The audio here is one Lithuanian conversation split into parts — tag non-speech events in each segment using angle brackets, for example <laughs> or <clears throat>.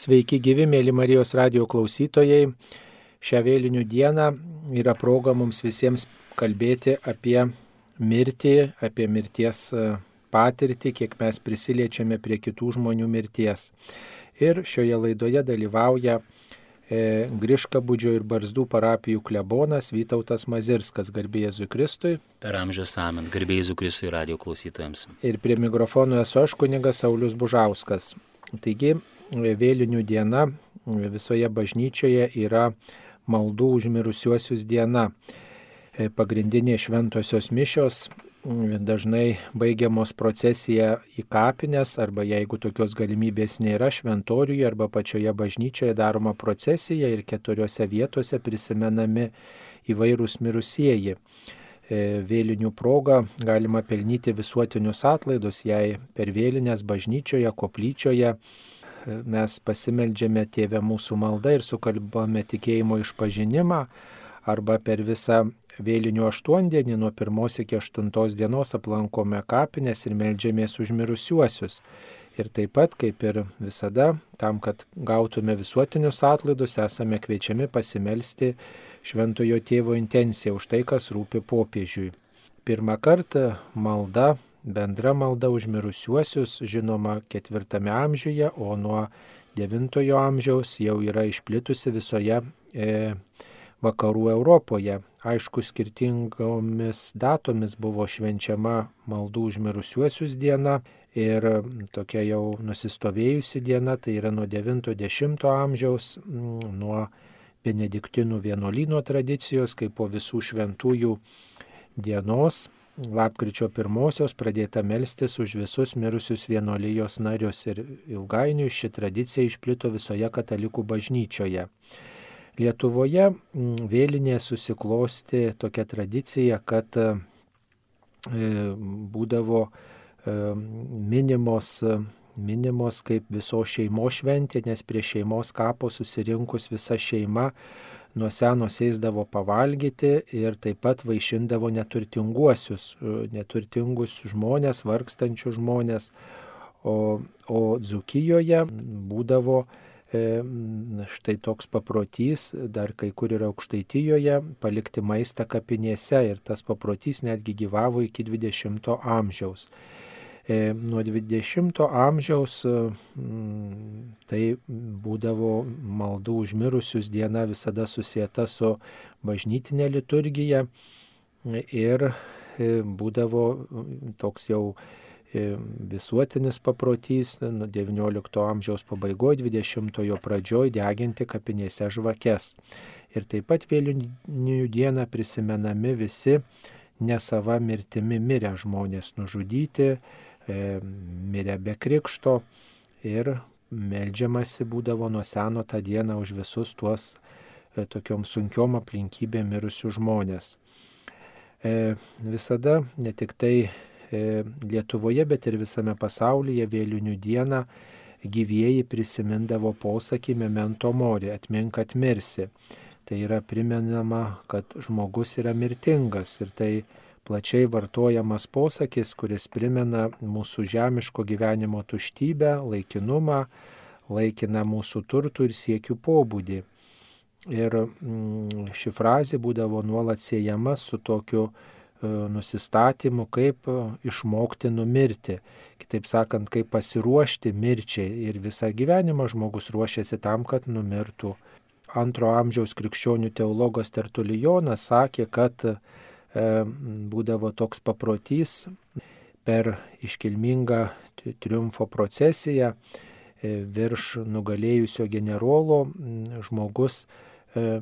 Sveiki gyvi, mėly Marijos radio klausytojai. Šią vėlinių dieną yra proga mums visiems kalbėti apie mirtį, apie mirties e, patirtį, kiek mes prisiliečiame prie kitų žmonių mirties. Ir šioje laidoje dalyvauja e, Griškabudžio ir Barzdų parapijų klebonas Vytautas Mazirskas, garbėjai Jėzui Kristui. Per amžius amen, garbėjai Jėzui Kristui radio klausytojams. Ir prie mikrofono esu aš kunigas Saulis Bužauskas. Taigi vėlinių diena visoje bažnyčioje yra maldų užmirusiuosius diena. E, pagrindinė šventosios mišios dažnai baigiamos procesija į kapines arba jeigu tokios galimybės nėra šventoriuje arba pačioje bažnyčioje daroma procesija ir keturiose vietose prisimenami įvairūs mirusieji. E, vėlinių proga galima pelnyti visuotinius atlaidus, jei per vėlinės bažnyčioje, koplyčioje mes pasimeldžiame Tėvę mūsų maldą ir sukalbame tikėjimo išpažinimą, arba per visą vėlinių aštuondienį nuo pirmos iki aštuntos dienos aplankome kapines ir meldžiamės užmirusiuosius. Ir taip pat, kaip ir visada, tam, kad gautume visuotinius atlaidus, esame kviečiami pasimelsti šventojo tėvo intenciją už tai, kas rūpi popiežiui. Pirmą kartą malda bendra malda už mirusiuosius žinoma ketvirtame amžiuje, o nuo devintojo amžiaus jau yra išplitusi visoje e, vakarų Europoje. Aišku, skirtingomis datomis buvo švenčiama maldų už mirusiuosius diena ir tokia jau nusistovėjusi diena, tai yra nuo 90 amžiaus, nuo benediktinų vienuolino tradicijos, kaip po visų šventųjų dienos lapkričio pirmosios pradėta melstis už visus mirusius vienuolijos narius ir ilgainiui ši tradicija išplito visoje katalikų bažnyčioje. Lietuvoje mm, vėlinė susiklosti tokia tradicija, kad e, būdavo e, minimos minimos kaip viso šeimos šventė, nes prie šeimos kapo susirinkus visa šeima nuo seno sėsdavo pavalgyti ir taip pat vaišindavo neturtinguosius, neturtingus žmonės, vargstančius žmonės. O, o Dzukijoje būdavo e, štai toks paprotys, dar kai kur yra aukštaitijoje, palikti maistą kapinėse ir tas paprotys netgi gyvavo iki 20 amžiaus. E, nuo 20 amžiaus mm, tai būdavo maldų užmirusius diena visada susijęta su bažnytinė liturgija ir e, būdavo toks jau e, visuotinis paprotys nuo XIX amžiaus pabaigoje, XX pradžioje deginti kapinėse žvakes. Ir taip pat vėlinių dieną prisimenami visi nesava mirtimi mirę žmonės nužudyti, E, mirė be krikšto ir melžiamasi būdavo nuo seno tą dieną už visus tuos e, tokiom sunkiom aplinkybėm mirusių žmonės. E, visada ne tik tai Lietuvoje, bet ir visame pasaulyje vėlinių dieną gyvieji prisimindavo posakį memento mori, atmink atmirsi. Tai yra primenama, kad žmogus yra mirtingas ir tai plačiai vartojamas posakis, kuris primena mūsų žemiško gyvenimo tuštybę, laikinumą, laikiną mūsų turtų ir siekių pobūdį. Ir mm, ši frazė būdavo nuolat siejama su tokiu e, nusistatymu, kaip e, išmokti numirti. Kitaip sakant, kaip pasiruošti mirčiai. Ir visą gyvenimą žmogus ruošiasi tam, kad numirtų. Antro amžiaus krikščionių teologas Tertulijonas sakė, kad būdavo toks paprotys per iškilmingą triumfo procesiją e, virš nugalėjusio generolo žmogus e,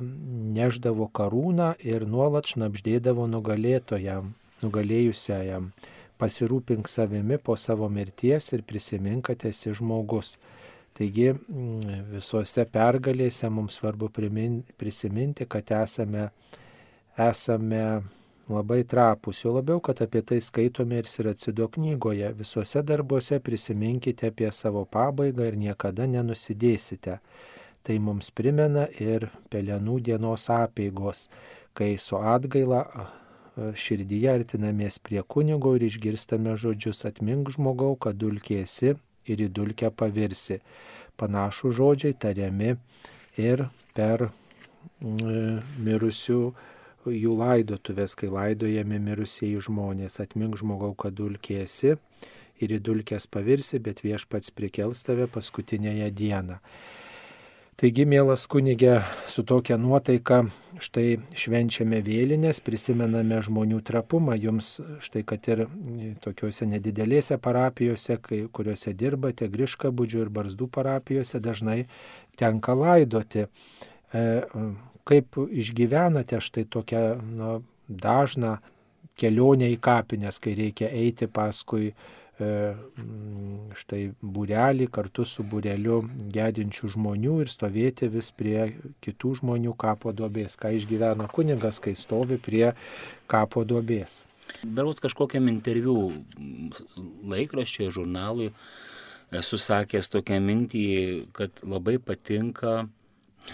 neždavo karūną ir nuolat šnapždėdavo nugalėtojam, nugalėjusiajam. Pasirūpink savimi po savo mirties ir prisimink, kad esi žmogus. Taigi visose pergalėse mums svarbu prisiminti, kad esame, esame labai trapus, jo labiau, kad apie tai skaitome ir Siracido knygoje. Visuose darbuose prisiminkite apie savo pabaigą ir niekada nenusidėsite. Tai mums primena ir pelenų dienos apėgos, kai su atgaila širdyje artinamės prie kunigo ir išgirstame žodžius atmink žmogau, kad dulkėsi ir į dulkę pavirsi. panašų žodžiai tariami ir per mirusių jų laidotuvės, kai laidojami mirusieji žmonės. Atmink žmogau, kad dulkė esi ir į dulkės pavirsi, bet viešpats prikels tave paskutinėje dieną. Taigi, mielas kunigė, su tokia nuotaika štai švenčiame vėlinės, prisimename žmonių trapumą. Jums štai, kad ir tokiuose nedidelėse parapijose, kai, kuriuose dirbate, Griškabudžių ir Barzdų parapijose, dažnai tenka laidoti. E, kaip išgyvenate štai tokią na, dažną kelionę į kapines, kai reikia eiti paskui E, štai būrelį kartu su būreliu gedinčių žmonių ir stovėti vis prie kitų žmonių kapo duobės, ką išgyvena kunigas, kai stovi prie kapo duobės. Berots kažkokiam interviu laikraščiai, žurnalui esu sakęs tokią mintį, kad labai patinka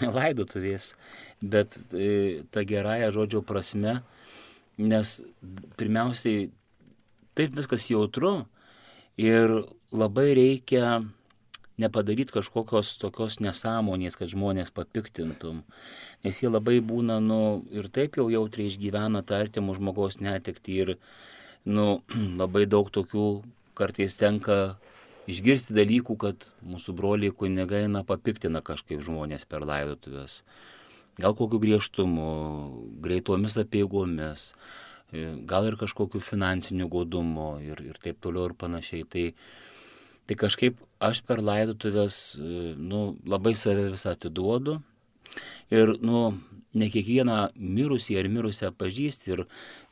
<laughs> laidotuvės, bet e, ta gerąją žodžio prasme, nes pirmiausiai taip viskas jautru, Ir labai reikia nepadaryti kažkokios tokios nesąmonės, kad žmonės papiktintum. Nes jie labai būna, nu, ir taip jau jautriai išgyvena tą artimų žmogaus netekti ir, nu, <clears throat> labai daug tokių kartais tenka išgirsti dalykų, kad mūsų broliai kunigai, na, papiktina kažkaip žmonės per laidotuvės. Gal kokiu griežtumu, greitomis apieigomis, E, gal ir kažkokiu finansiniu godumu ir, ir taip toliau ir panašiai. Tai, tai kažkaip aš per laidotuvės e, nu, labai save visą atiduodu ir nu, ne kiekvieną mirusį ar mirusią pažįsti ir,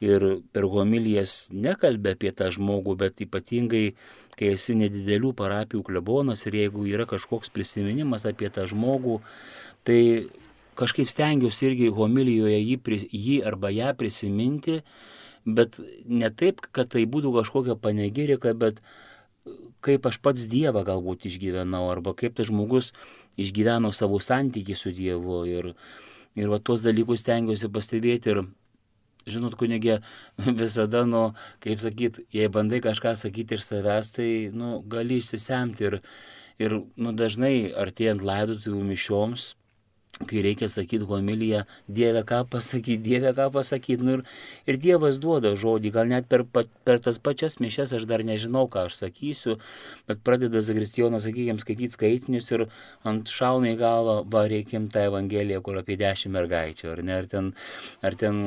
ir per homilijas nekalbė apie tą žmogų, bet ypatingai, kai esi nedidelių parapijų klebonas ir jeigu yra kažkoks prisiminimas apie tą žmogų, tai kažkaip stengiuosi irgi homilijoje jį, jį arba ją prisiminti, bet ne taip, kad tai būtų kažkokia panegirika, bet kaip aš pats Dievą galbūt išgyvenau, arba kaip tas žmogus išgyveno savo santykį su Dievu. Ir, ir va tuos dalykus stengiuosi pastebėti ir žinot, kunigė, <laughs> visada, nu, kaip sakyt, jei bandai kažką sakyti iš savęs, tai, nu, gali išsisemti ir, ir, nu, dažnai artėjant laidotuvių mišioms, kai reikia sakyti homiliją, Dieve ką pasakyti, Dieve ką pasakyti. Nu, ir, ir Dievas duoda žodį, gal net per, per tas pačias mišes aš dar nežinau, ką aš sakysiu, bet pradeda Zagristijonas, sakykime, skaityti skaitinius ir ant šauna į galvą, va, reikim tą Evangeliją, kur apie dešimt mergaičių, ar ne, ar ten, ar ten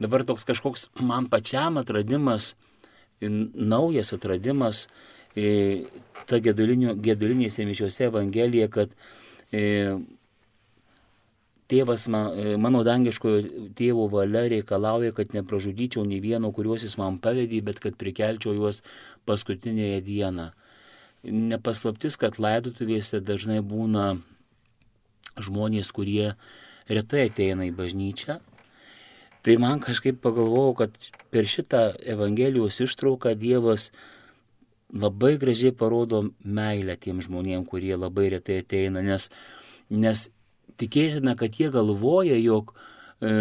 dabar toks kažkoks man pačiam atradimas, naujas atradimas, ta gedulinėse mišiuose Evangelija, kad e, Tėvas, e, mano dangiškojo tėvo valia reikalauja, kad nepražudyčiau nei vieno, kuriuos jis man pavedė, bet kad prikelčiau juos paskutinėje dieną. Nepaslaptis, kad laidotuvėse dažnai būna žmonės, kurie retai ateina į bažnyčią. Tai man kažkaip pagalvojau, kad per šitą Evangelijos ištrauką Dievas labai gražiai parodo meilę tiem žmonėm, kurie labai retai ateina, nes, nes tikėtina, kad jie galvoja, jog e,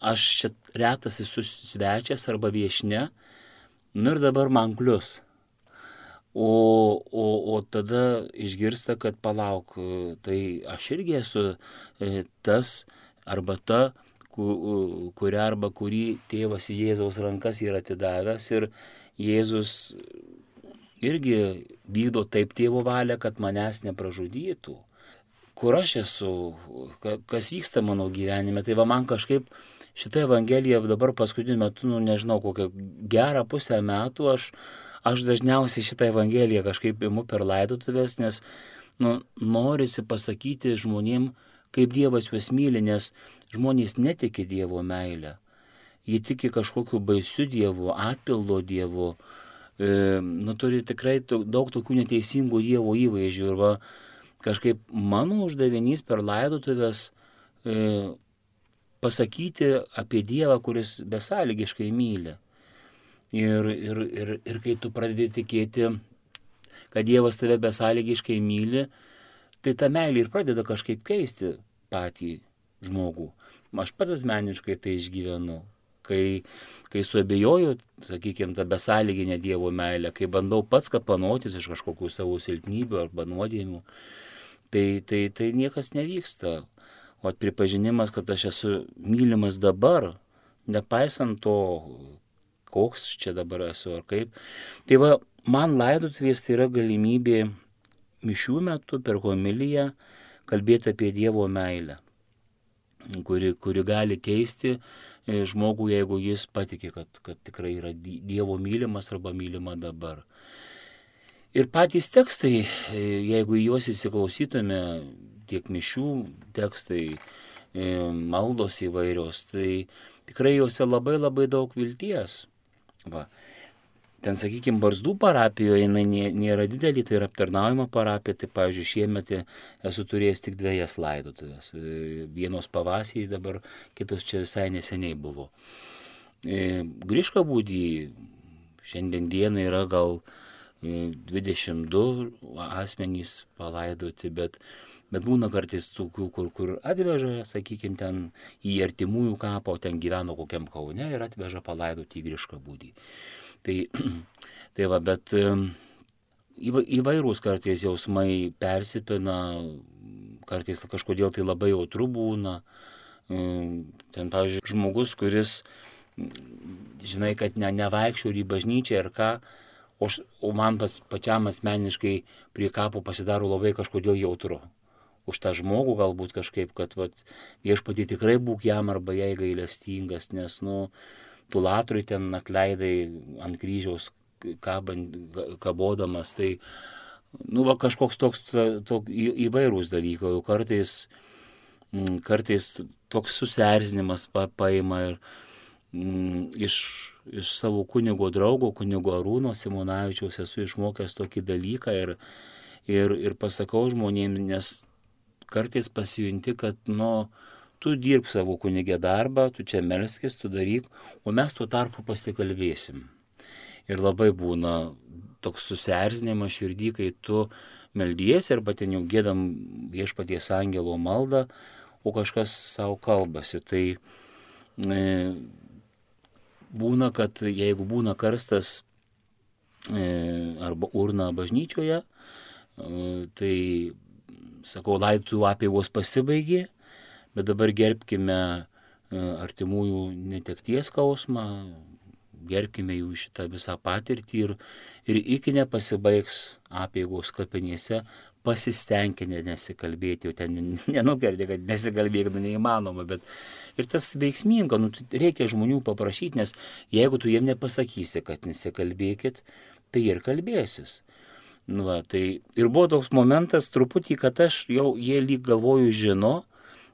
aš čia retas esu svečias arba viešne, nu ir dabar man klius. O, o, o tada išgirsta, kad palauk, tai aš irgi esu e, tas arba ta, kurią arba kurį tėvas į Jėzaus rankas yra atidavęs ir Jėzus irgi vykdo taip tėvo valią, kad manęs nepražudytų kur aš esu, kas vyksta mano gyvenime. Tai va man kažkaip šitą Evangeliją dabar paskutiniu metu, nu nežinau, kokią gerą pusę metų aš, aš dažniausiai šitą Evangeliją kažkaip imu per laidotuvės, nes nu, norisi pasakyti žmonėm, kaip Dievas juos myli, nes žmonės netiki Dievo meilę. Jie tiki kažkokiu baisiu Dievu, atpildo Dievu. E, nu, turi tikrai daug tokių neteisingų Dievo įvaizdžių. Ir va, kažkaip mano uždavinys per laidotuvės e, pasakyti apie Dievą, kuris besąlygiškai myli. Ir, ir, ir, ir kai tu pradedi tikėti, kad Dievas tave besąlygiškai myli, tai ta meilė ir pradeda kažkaip keisti patį žmogų. Aš pats asmeniškai tai išgyvenu, kai, kai suabejoju, sakykime, tą besąlyginę Dievo meilę, kai bandau pats kapanotis iš kažkokių savo silpnybių arba nuodėmių, tai, tai, tai niekas nevyksta. O pripažinimas, kad aš esu mylimas dabar, nepaisant to, koks čia dabar esu ar kaip. Tai va, man laidotuvės tai yra galimybė mišių metu per homiliją kalbėti apie Dievo meilę, kuri, kuri gali keisti e, žmogų, jeigu jis patikė, kad, kad tikrai yra Dievo mylimas arba mylima dabar. Ir patys tekstai, e, jeigu į juos įsiklausytume, tiek mišių tekstai, e, maldos įvairios, tai tikrai juose labai labai daug vilties. Va. Ten, sakykime, Barzdų parapijoje jinai nėra didelė, tai yra aptarnaujama parapija, tai, pavyzdžiui, šiemet esu turėjęs tik dviejas laidotuvės. E, vienos pavasarį dabar, kitos čia visai neseniai buvo. Grįžka būdį, šiandien dienai yra gal 22 e, asmenys palaidoti, bet, bet būna kartais tokių, kur, kur atveža, sakykime, ten į artimųjų kapą, o ten gyveno kokiam kaune ir atveža palaidoti į grįžką būdį. Tai, <clears throat> tai va, bet įvairūs kartais jausmai persipina, kartais kažkodėl tai labai jautru būna. Ten, pavyzdžiui, žmogus, kuris, žinai, kad ne, nevaikščiau į bažnyčią ir ką, o, o man pas, pačiam asmeniškai prie kapo pasidaro labai kažkodėl jautru. Už tą žmogų galbūt kažkaip, kad viešpatį tikrai būk jam arba jai gailestingas, nes, nu, Tulatrui ten atleidai ant kryžiaus kabant, kabodamas, tai, nu, va, kažkoks toks tok, įvairūs dalykai, kartais, mm, kartais toks susierzinimas pa, paima ir iš, iš savo kunigo draugo, kunigo Arūno Simonavičiaus esu išmokęs tokį dalyką ir, ir, ir pasakau žmonėms, nes kartais pasijunti, kad, nu, tu dirb savo kunigė darbą, tu čia melskis, tu daryk, o mes tuo tarpu pasikalbėsim. Ir labai būna toks susierzinimas širdį, kai tu meldiesi arba ten jau gėdam viešpaties angelo maldą, o kažkas savo kalbasi. Tai e, būna, kad jeigu būna karstas e, arba urna bažnyčioje, e, tai, sakau, laitų apėgos pasibaigė, bet dabar gerbkime e, artimųjų netekties skausmą, gerbkime jų šitą visą patirtį ir, ir iki nepasibaigs apėgos kapinėse pasistengkite nesikalbėti, jau ten nenukerti, kad nesikalbėk, nu neįmanoma, bet ir tas veiksminga, nu, reikia žmonių paprašyti, nes jeigu tu jiem nepasakysi, kad nesikalbėkit, tai ir kalbėsis. Nu, va, tai ir buvo toks momentas truputį, kad aš jau jie lyg galvoju žino,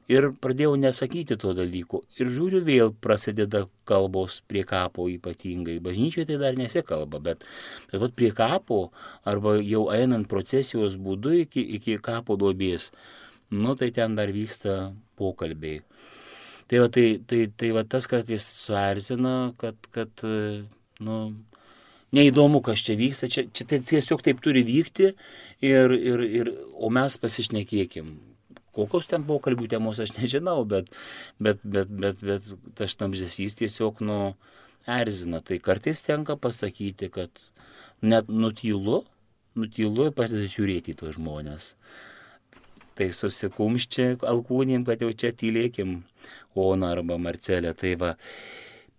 Ir pradėjau nesakyti to dalyko. Ir žiūriu, vėl prasideda kalbos prie kapo ypatingai. Bažnyčioje tai dar nesikalba, bet, bet vat, prie kapo arba jau einant procesijos būdu iki, iki kapo duobės, nu tai ten dar vyksta pokalbiai. Tai va, tai, tai, tai va tas kartais suerzina, kad, kad nu, neįdomu, kas čia vyksta, čia, čia tai tiesiog taip turi vykti, ir, ir, ir, o mes pasišnekėkim Kokios ten pokalbių temos aš nežinau, bet, bet, bet, bet, bet tas tamžesys tiesiog nu erzina. Tai kartais tenka pasakyti, kad net nutylu, nutylu ir pradeda žiūrėti į tos žmonės. Tai susikumščia alkūnėm, kad jau čia tylėkim, Ona arba Marcelė. Tai va,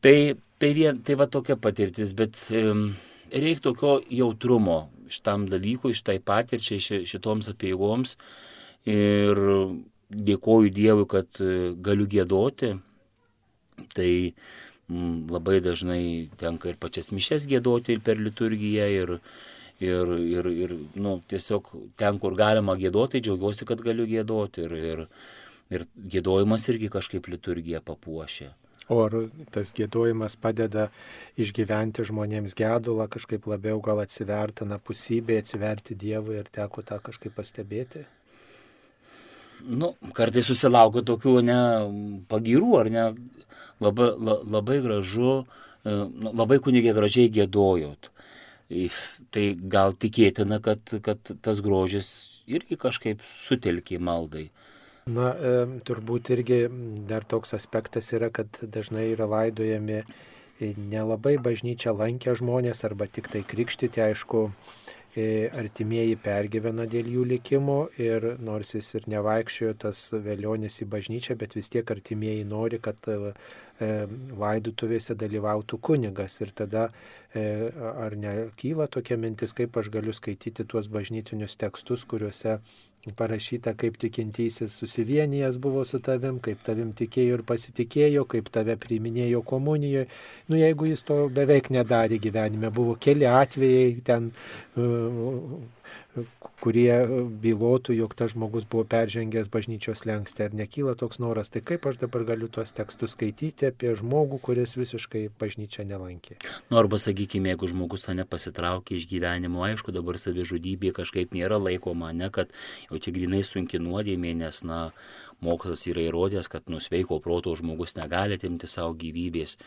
tai, tai, vien, tai va tokia patirtis, bet um, reikia tokio jautrumo šitam dalykui, šitai patirčiai, šitoms apieigoms ir dėkoju Dievui, kad e, galiu gėdoti. Tai m, labai dažnai tenka ir pačias mišes gėdoti ir per liturgiją ir, ir, ir, ir nu, tiesiog ten, kur galima gėdoti, džiaugiuosi, kad galiu gėdoti ir, ir, ir gėdojimas irgi kažkaip liturgiją papuošia. O ar tas gėdojimas padeda išgyventi žmonėms gedulą, kažkaip labiau gal atsivertina pusybė, atsiverti Dievui ir teko tą kažkaip pastebėti? nu, kartais susilaukiu tokių ne pagirų, ar ne, labai, la, labai gražu, e, nu, labai kunigė gražiai gėdojot. Tai gal tikėtina, kad, kad tas grožis irgi kažkaip sutelkė maldai. Na, e, turbūt irgi dar toks aspektas yra, kad dažnai yra laidojami nelabai bažnyčią lankę žmonės arba tik tai krikštyti, aišku, E, artimieji pergyvena dėl jų likimo ir nors jis ir nevaikščiojo tas vėlionis į bažnyčią, bet vis tiek artimieji nori, kad e, laidutuvėse dalyvautų kunigas. Ir tada e, ar nekyla tokia mintis, kaip aš galiu skaityti tuos bažnytinius tekstus, kuriuose parašyta, kaip tikintysis susivienijęs buvo su tavim, kaip tavim tikėjo ir pasitikėjo, kaip tave priiminėjo komunijoje. Nu, jeigu jis to beveik nedarė gyvenime, buvo keli atvejai ten kurie bylotų, jog tas žmogus buvo peržengęs bažnyčios lengstę. Ar nekyla toks noras, tai kaip aš dabar galiu tuos tekstus skaityti apie žmogų, kuris visiškai bažnyčią nelankė. Nu, arba sakykime, jeigu žmogus tą nepasitraukė iš gyvenimo, aišku, dabar savižudybė kažkaip nėra laikoma, ne kad jau čia grinai sunki nuodėmė, nes, na, mokslas yra įrodęs, kad nusveiko proto žmogus negali atimti savo gyvybės.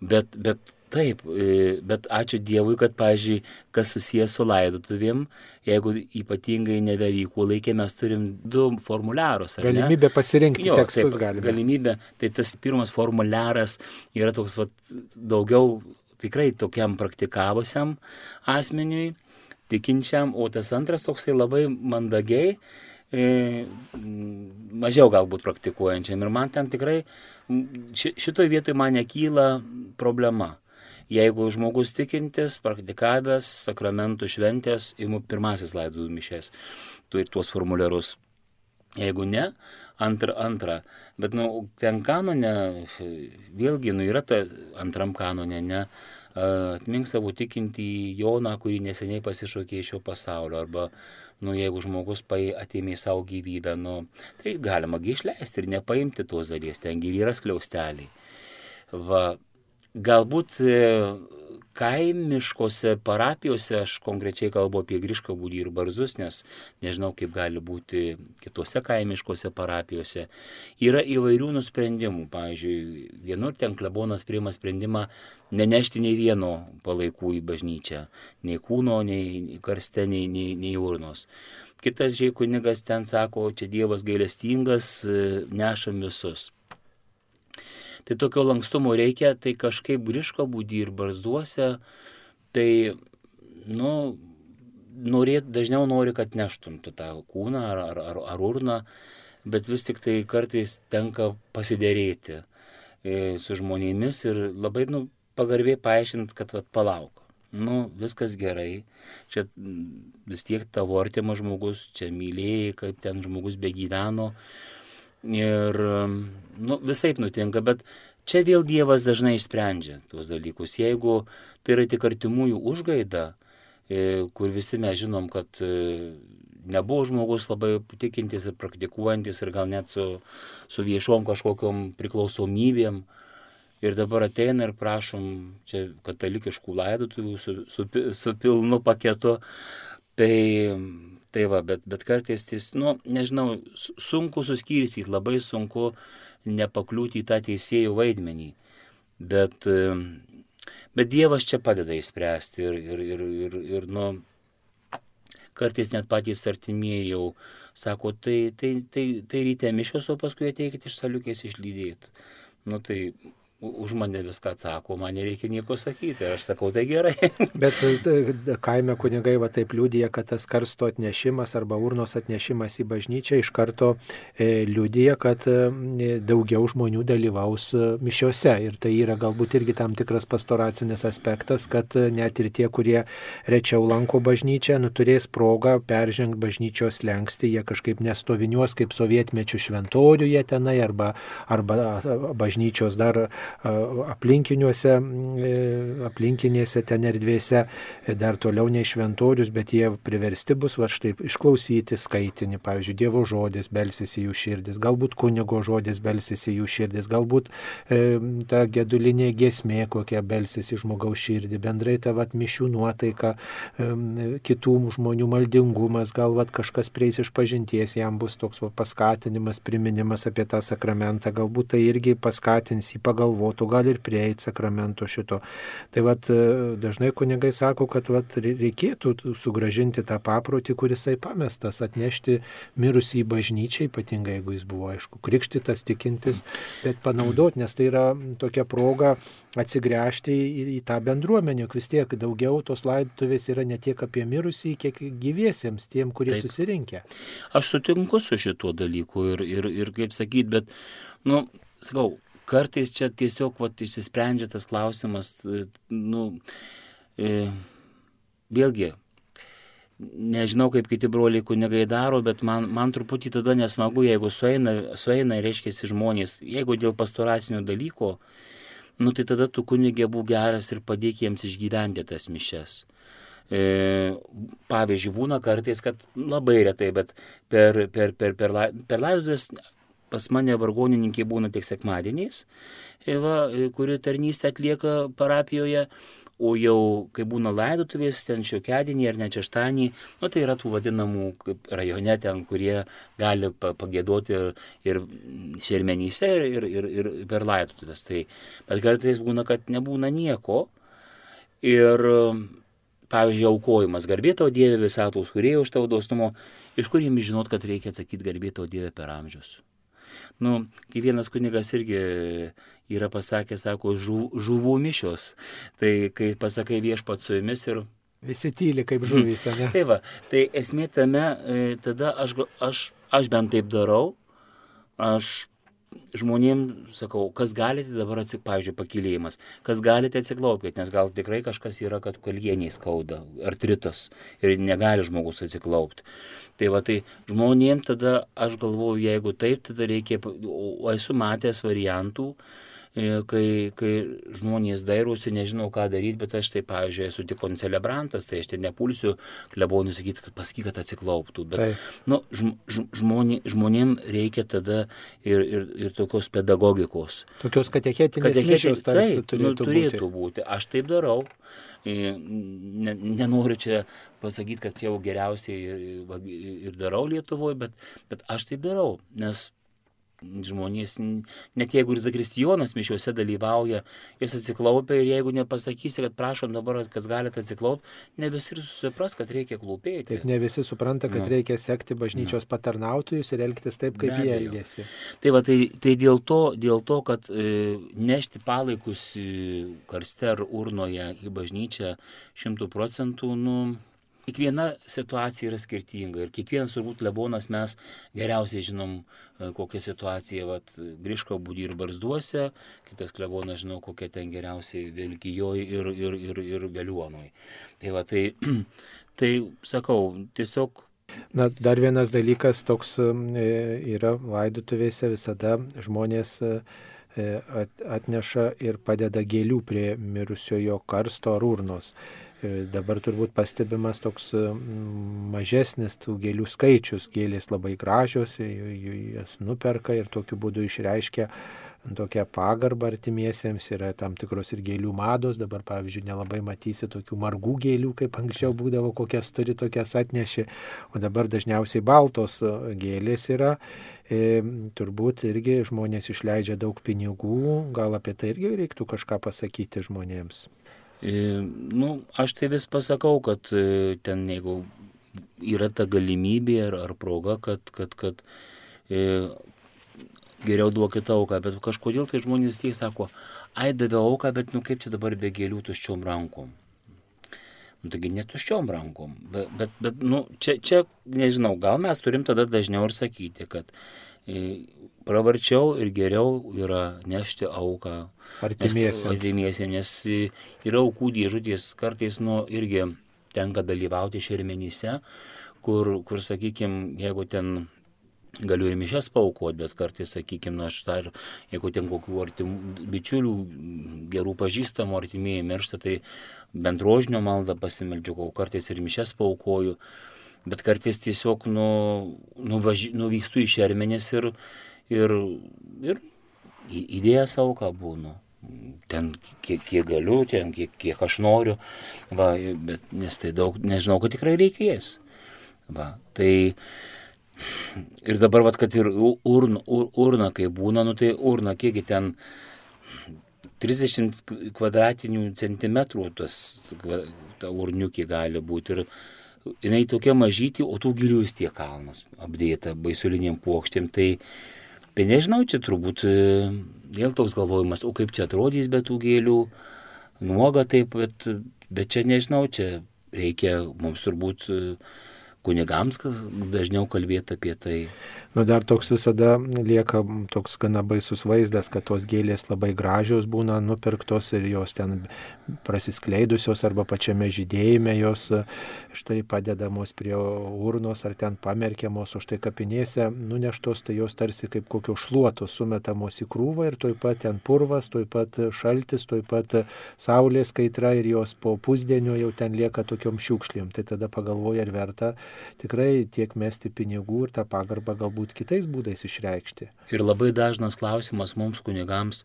Bet, bet taip, e, bet ačiū Dievui, kad, pažiūrėjau, kas susijęs su laidotuvėm, jeigu ypatingai ne Velykų laikė, mes turim du formuliarus. Galimybė pasirinkti jo, tekstus taip, galime. Galimybė, tai tas pirmas formuliaras yra toks vat, daugiau tikrai tokiam praktikavusiam asmeniui, tikinčiam, o tas antras toksai labai mandagiai, e, mažiau galbūt praktikuojančiam. Ir man ten tikrai šitoje vietoje man nekyla problema. Jeigu žmogus tikintis, praktikavęs, sakramentų šventės, imu pirmasis laidų mišės, tuos formuliarus. Jeigu ne, antra, antra. Bet, nu, ten kanone, vėlgi, nu, yra ta antram kanone, ne, atmink savo tikintį Joną, kurį neseniai pasišaukė iš šio pasaulio, arba nu, jeigu žmogus atėmė savo gyvybę, nu, tai galima gi išleisti ir nepaimti tos dalies, tengi yra skliausteliai. Va, galbūt kaimiškose parapijose, aš konkrečiai kalbu apie Griškabūdį ir Barzus, nes nežinau, kaip gali būti kitose kaimiškose parapijose, yra įvairių nusprendimų. Pavyzdžiui, vienur ten klebonas priima sprendimą nenešti nei vieno palaikų į bažnyčią, nei kūno, nei karste, nei, nei, nei urnos. Kitas žiai kunigas ten sako, čia Dievas gailestingas, nešam visus. Tai tokio lankstumo reikia, tai kažkaip grįžko būdį ir barzduose, tai, nu, norėt, dažniau nori, kad neštum tu tą kūną ar, ar, ar, ar urną, bet vis tik tai kartais tenka pasidėrėti e, su žmonėmis ir labai, nu, pagarbiai paaiškinti, kad, vat, palauk. Nu, viskas gerai, čia vis tiek tavo artimas žmogus, čia mylėjai, kaip ten žmogus begyveno, Ir nu, visai nutinka, bet čia vėl Dievas dažnai išsprendžia tuos dalykus. Jeigu tai yra tik artimųjų užgaida, e, kur visi mes žinom, kad e, nebuvo žmogus labai tikintis ir praktikuojantis ir gal net su, su viešom kažkokiam priklausomybėm. Ir dabar ateina ir prašom čia katalikiškų laidotuvių su, su, su pilnu paketu. Tai Tai va, bet, bet kartais, tis, nu, nežinau, sunku suskirstyti, labai sunku nepakliūti į tą teisėjų vaidmenį. Bet, bet Dievas čia padeda įspręsti ir, ir, ir, ir, ir nu, kartais net patys artimieji jau sako, tai, tai, tai, tai ryte mišios, o paskui ateikit iš saliukės išlydėti. Nu tai už mane viską atsako, man nereikia nieko sakyti. Aš sakau, tai gerai. <laughs> Bet e, kaime kunigai va taip liūdija, kad tas karsto atnešimas arba urnos atnešimas į bažnyčią iš karto e, liūdija, kad e, daugiau žmonių dalyvaus mišiuose. Ir tai yra galbūt irgi tam tikras pastoracinis aspektas, kad net ir tie, kurie rečiau lanko bažnyčią, nu, turės progą peržengti bažnyčios lengsti, jie kažkaip nestoviniuos kaip sovietmečių šventoriuje tenai arba, arba bažnyčios dar aplinkiniuose, e, aplinkinėse ten erdvėse, e, dar toliau nei šventorius, bet jie priversti bus va štai išklausyti skaitinį, pavyzdžiui, Dievo žodis belsis į jų širdis, galbūt kunigo žodis belsis į jų širdis, galbūt e, ta gedulinė gesmė kokia belsis į žmogaus širdį, bendrai ta vat mišių nuotaika, e, kitų žmonių maldingumas, gal vat kažkas prieis iš pažinties, jam bus toks va, paskatinimas, priminimas apie tą sakramentą, galbūt tai irgi paskatins jį pagalvoti pagalvotų, gal ir prieiti sakramento šito. Tai vat, e, dažnai kunigai sako, kad vat, reikėtų sugražinti tą paprotį, kurisai pamestas, atnešti mirusį į bažnyčią, ypatingai jeigu jis buvo, aišku, krikštytas, tikintis, bet panaudoti, nes tai yra tokia proga atsigręžti į, į tą bendruomenę, juk vis tiek daugiau tos laidotuvės yra ne tiek apie mirusį, kiek gyviesiems, tiem, kurie Taip. susirinkę. Aš sutinku su šituo dalyku ir, ir, ir kaip sakyt, bet, nu, sakau, kartais čia tiesiog vat, išsisprendžia tas klausimas, nu, e, vėlgi, nežinau, kaip kiti broliai kunigai daro, bet man, man truputį tada nesmagu, jeigu sueina, sueina reiškia žmonės, jeigu dėl pastoracinių dalykų, nu tai tada tu kunigė būk geras ir padėk jiems išgyventi tas mišes. E, pavyzdžiui, būna kartais, kad labai retai, bet per, per, per, per, per laidotuvės pas mane vargonininkė būna tik sekmadieniais, e, va, e, kuri tarnystę atlieka parapijoje, o jau kai būna laidotuvės, ten šiokedienį ar net šeštadienį, nu, tai yra tų vadinamų rajone ten, kurie gali pagėdoti ir, ir šermenyse, ir, ir, ir per laidotuvės. Tai, bet kartais būna, kad nebūna nieko. Ir, pavyzdžiui, aukojimas, garbė tau Dieve visatos, kurie už tavo dosnumo, iš kur jiems žinot, kad reikia atsakyti garbė tau Dieve per amžius. Nu, kai vienas kunigas irgi yra pasakęs, sako, žu, žuvų mišios. Tai kai pasakai viešpat su jumis ir... Visi tyli kaip žuvys, <laughs> ne? tai va, tai esmė tame, e, tada aš, aš, aš bent taip darau, aš žmonėm sakau, kas galite dabar atsiklaupti, pavyzdžiui, pakilėjimas, kas galite atsiklaupti, nes gal tikrai kažkas yra, kad kalieniai skauda, artritas ir negali žmogus atsiklaupti. Tai va tai žmonėm tada aš galvoju, jeigu taip, tada reikia, o esu matęs variantų, E, kai, kai žmonės dairosi, nežinau ką daryti, bet aš tai, pavyzdžiui, esu tik koncelebrantas, tai aš tai nepulsiu klebonių sakyti, kad pasakyk, kad atsiklauptų. Bet, tai. nu, žmonė, žmonėm reikia tada ir, ir, ir tokios pedagogikos. Tokios katechetinės Katechetė, tarsi taip, turėtų, nu, turėtų būti. būti. Aš taip darau. E, ne, nenoriu čia pasakyti, kad jau geriausiai ir darau Lietuvoje, bet, bet aš taip darau, nes žmonės, net jeigu ir Zakristijonas mišiuose dalyvauja, jis atsiklaupia ir jeigu nepasakysi, kad prašom dabar, kas galite atsiklaupti, ne visi ir susipras, kad reikia klūpėti. Taip, ne visi supranta, kad no. reikia sekti bažnyčios no. patarnautojus ir elgtis taip, kaip jie elgesi. Tai va, tai, tai dėl, to, dėl to, kad e, nešti palaikus karste ar urnoje į bažnyčią šimtų procentų, nu, Kiekviena situacija yra skirtinga ir kiekvienas turbūt lebonas mes geriausiai žinom, e, kokia situacija, vat, Griško būdį ir barzduose, kitas klebonas žinau, kokia ten geriausiai Vilkijoje ir, ir, ir, ir Veliuonoje. Tai, va, tai, <clears throat> tai sakau, tiesiog Na, dar vienas dalykas toks e, yra laidutuvėse visada žmonės e, atneša ir padeda gėlių prie mirusiojo karsto ar urnos. Dabar turbūt pastebimas toks mažesnis tų gėlių skaičius. Gėlės labai gražios, jas nuperka ir tokiu būdu išreiškia tokią pagarbą artimiesiems, yra tam tikros ir gėlių mados, dabar pavyzdžiui nelabai matysi tokių margų gėlių, kaip anksčiau būdavo, kokias turi, tokias atneši, o dabar dažniausiai baltos gėlės yra, e, turbūt irgi žmonės išleidžia daug pinigų, gal apie tai irgi reiktų kažką pasakyti žmonėms. E, nu, aš tai vis pasakau, kad e, ten jeigu yra ta galimybė ar, ar proga, kad, kad, kad e, geriau duokit auką, bet kažkodėl tai žmonės tie sako, ai davė auką, bet nu kaip čia dabar be gėlių tuščiom rankom. Nu, taigi netuščiom rankom, bet, bet, bet nu, čia, čia, nežinau, gal mes turim tada dažniau ir sakyti, kad e, pravarčiau ir geriau yra nešti auką artimiesiems. nes yra aukų dėžutės, kartais nu, irgi tenka dalyvauti šermenyse, kur, kur sakykime, jeigu ten galiu ir mišes paukoti, bet kartais, sakykime, nu, aš dar, jeigu ten kokių artimų bičiulių, gerų pažįstamų artimieji miršta, tai bendrožinio maldą pasimeldžiu, o kartais ir mišes paukoju, bet kartais tiesiog nu, nuvaži, nuvykstu į šermenis ir, ir, ir įdėję savo ką būnu. Ten kiek, kiek galiu, ten kiek, kiek aš noriu, va, bet nes tai daug, nežinau, kad tikrai reikės. Va, tai ir dabar, va, kad ir urna, ur, urna kai būna, nu tai urna, kiekgi ten 30 kvadratinių centimetrų tas ta urniukė gali būti. Ir jinai tokia mažyti, o tų gilių vis tiek kalnas apdėta baisuliniam plokštėm. Tai, tai nežinau, čia turbūt e, vėl toks galvojimas, o kaip čia atrodys be tų gėlių, nuoga taip, bet, bet čia nežinau, čia reikia mums turbūt e, kunigams dažniau kalbėti apie tai. Nu, dar toks visada lieka toks gana baisus vaizdas, kad tos gėlės labai gražios būna nupirktos ir jos ten prasiskleidusios arba pačiame žydėjime jos štai padedamos prie urnos ar ten pamerkiamos, už tai kapinėse nuneštos, tai jos tarsi kaip kokios šluotos sumetamos į krūvą ir toj pat ten purvas, toj pat šaltis, toj pat saulės kaitra ir jos po pusdienio jau ten lieka tokiom šiukšlėm. Tai tada pagalvoja, ar verta tikrai tiek mesti pinigų ir tą pagarbą galbūt kitais būdais išreikšti. Ir labai dažnas klausimas mums kunigams,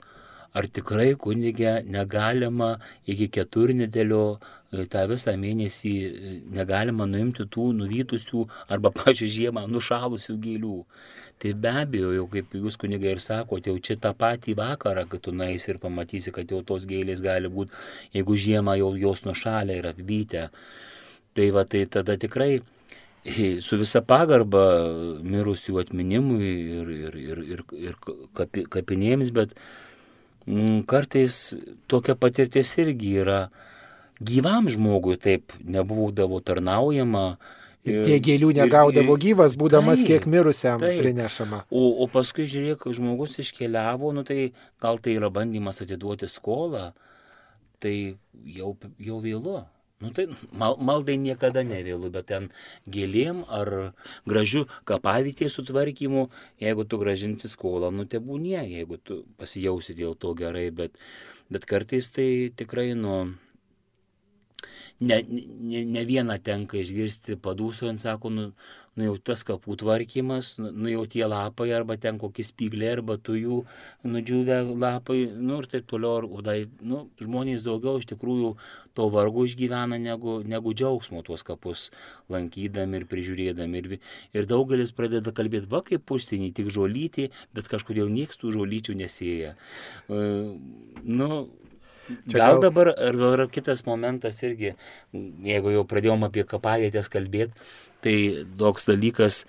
ar tikrai kunigė negalima iki keturnedėlio e, tą visą mėnesį e, negalima nuimti tų nuvytusių arba <laughs> pačią žiemą nušalusių gėlių. Tai be abejo, jau kaip jūs kunigai ir sakote, jau čia tą patį vakarą, kad tu nueisi ir pamatysi, kad jau tos gėlės gali būti, jeigu žiemą jau jos nušalę ir apvytę. Tai va, tai tada tikrai su visa pagarba mirusių atminimui ir, ir, ir, ir, ir kapi, kapinėms, bet mm, kartais tokia patirtis irgi yra gyvam žmogui taip nebūdavo tarnaujama. Ir tie gėlių negaudavo ir, ir, gyvas, būdamas taip, kiek mirusiam taip. prinešama. O, o paskui žiūrėk, žmogus iškeliavo, nu tai gal tai yra bandymas atiduoti skolą, tai jau, jau vėlu. Nu, tai mal, maldai niekada nevėlu, bet ten gėlėm ar gražių kapavietės sutvarkymu, jeigu tu gražinsi skolą, nu tebūnie, jeigu tu pasijausi dėl to gerai, bet, bet kartais tai tikrai nu ne, ne, ne vieną tenka išgirsti padūsojant, sako, nu, nu jau tas kapų tvarkymas, nu, nu jau tie lapai, arba ten kokį spyglį, arba tu jų nudžiūvę lapai, nu ir taip toliau, o dai, nu, žmonės daugiau iš tikrųjų to vargo išgyvena negu, negu džiaugsmo tuos kapus lankydami ir prižiūrėdami. Ir, ir daugelis pradeda kalbėti, va kaip pustinį, tik žolyti, bet kažkodėl niekas tų žolyčių nesėja. Uh, nu, Čia gal, gal dabar, ar, ar kitas momentas irgi, jeigu jau pradėjom apie kapavietės kalbėti, tai toks dalykas,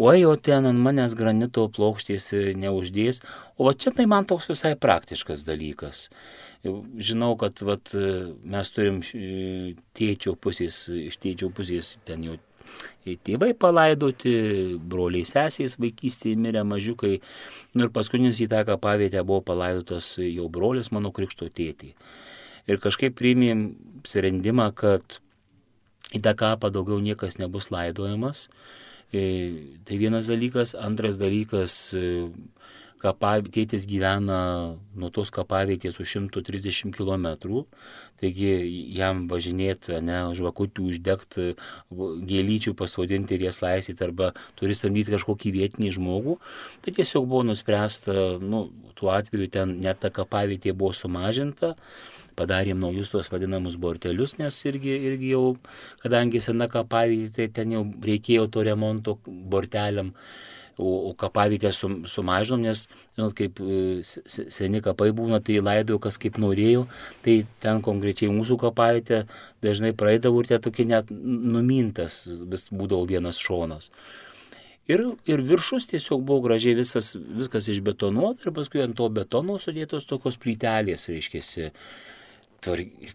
oi, o ten ant manęs granito plokštės neuždės, o čia tai man toks visai praktiškas dalykas. Žinau, kad vat, mes turim tėčio pusės, iš tėčio pusės ten jau tėvai palaidoti, broliai sesės vaikystėje mirė mažiukai. Nu, ir paskutinis į tą kapavietę buvo palaidotas jau brolis mano krikšto tėtį. Ir kažkaip priimėm sprendimą, kad į tą kapą daugiau niekas nebus laidojamas. E, tai vienas dalykas. Antras dalykas tėtis gyvena nuo tos kapavietės už 130 km, taigi jam važinėti, ne, žvakutį uždegti, gėlyčių pasodinti ir jas laisyti arba turi samdyti kažkokį vietinį žmogų. Tai tiesiog buvo nuspręsta, nu, tuo atveju ten net ta kapavietė buvo sumažinta padarėm naujus tuos vadinamus bortelius, nes irgi, irgi jau, kadangi sena kapavietė, tai ten jau reikėjo to remonto borteliam o, o kapavietę sum, sumažinom, nes, žinot, kaip e, seni kapai būna, tai laidojo kas kaip norėjo, tai ten konkrečiai mūsų kapavietė dažnai praeidavo ir tie tokie net numintas vis būdavo vienas šonas. Ir, ir viršus tiesiog buvo gražiai visas, viskas išbetonuota ir paskui ant to betono sudėtos tokios plytelės, reiškia,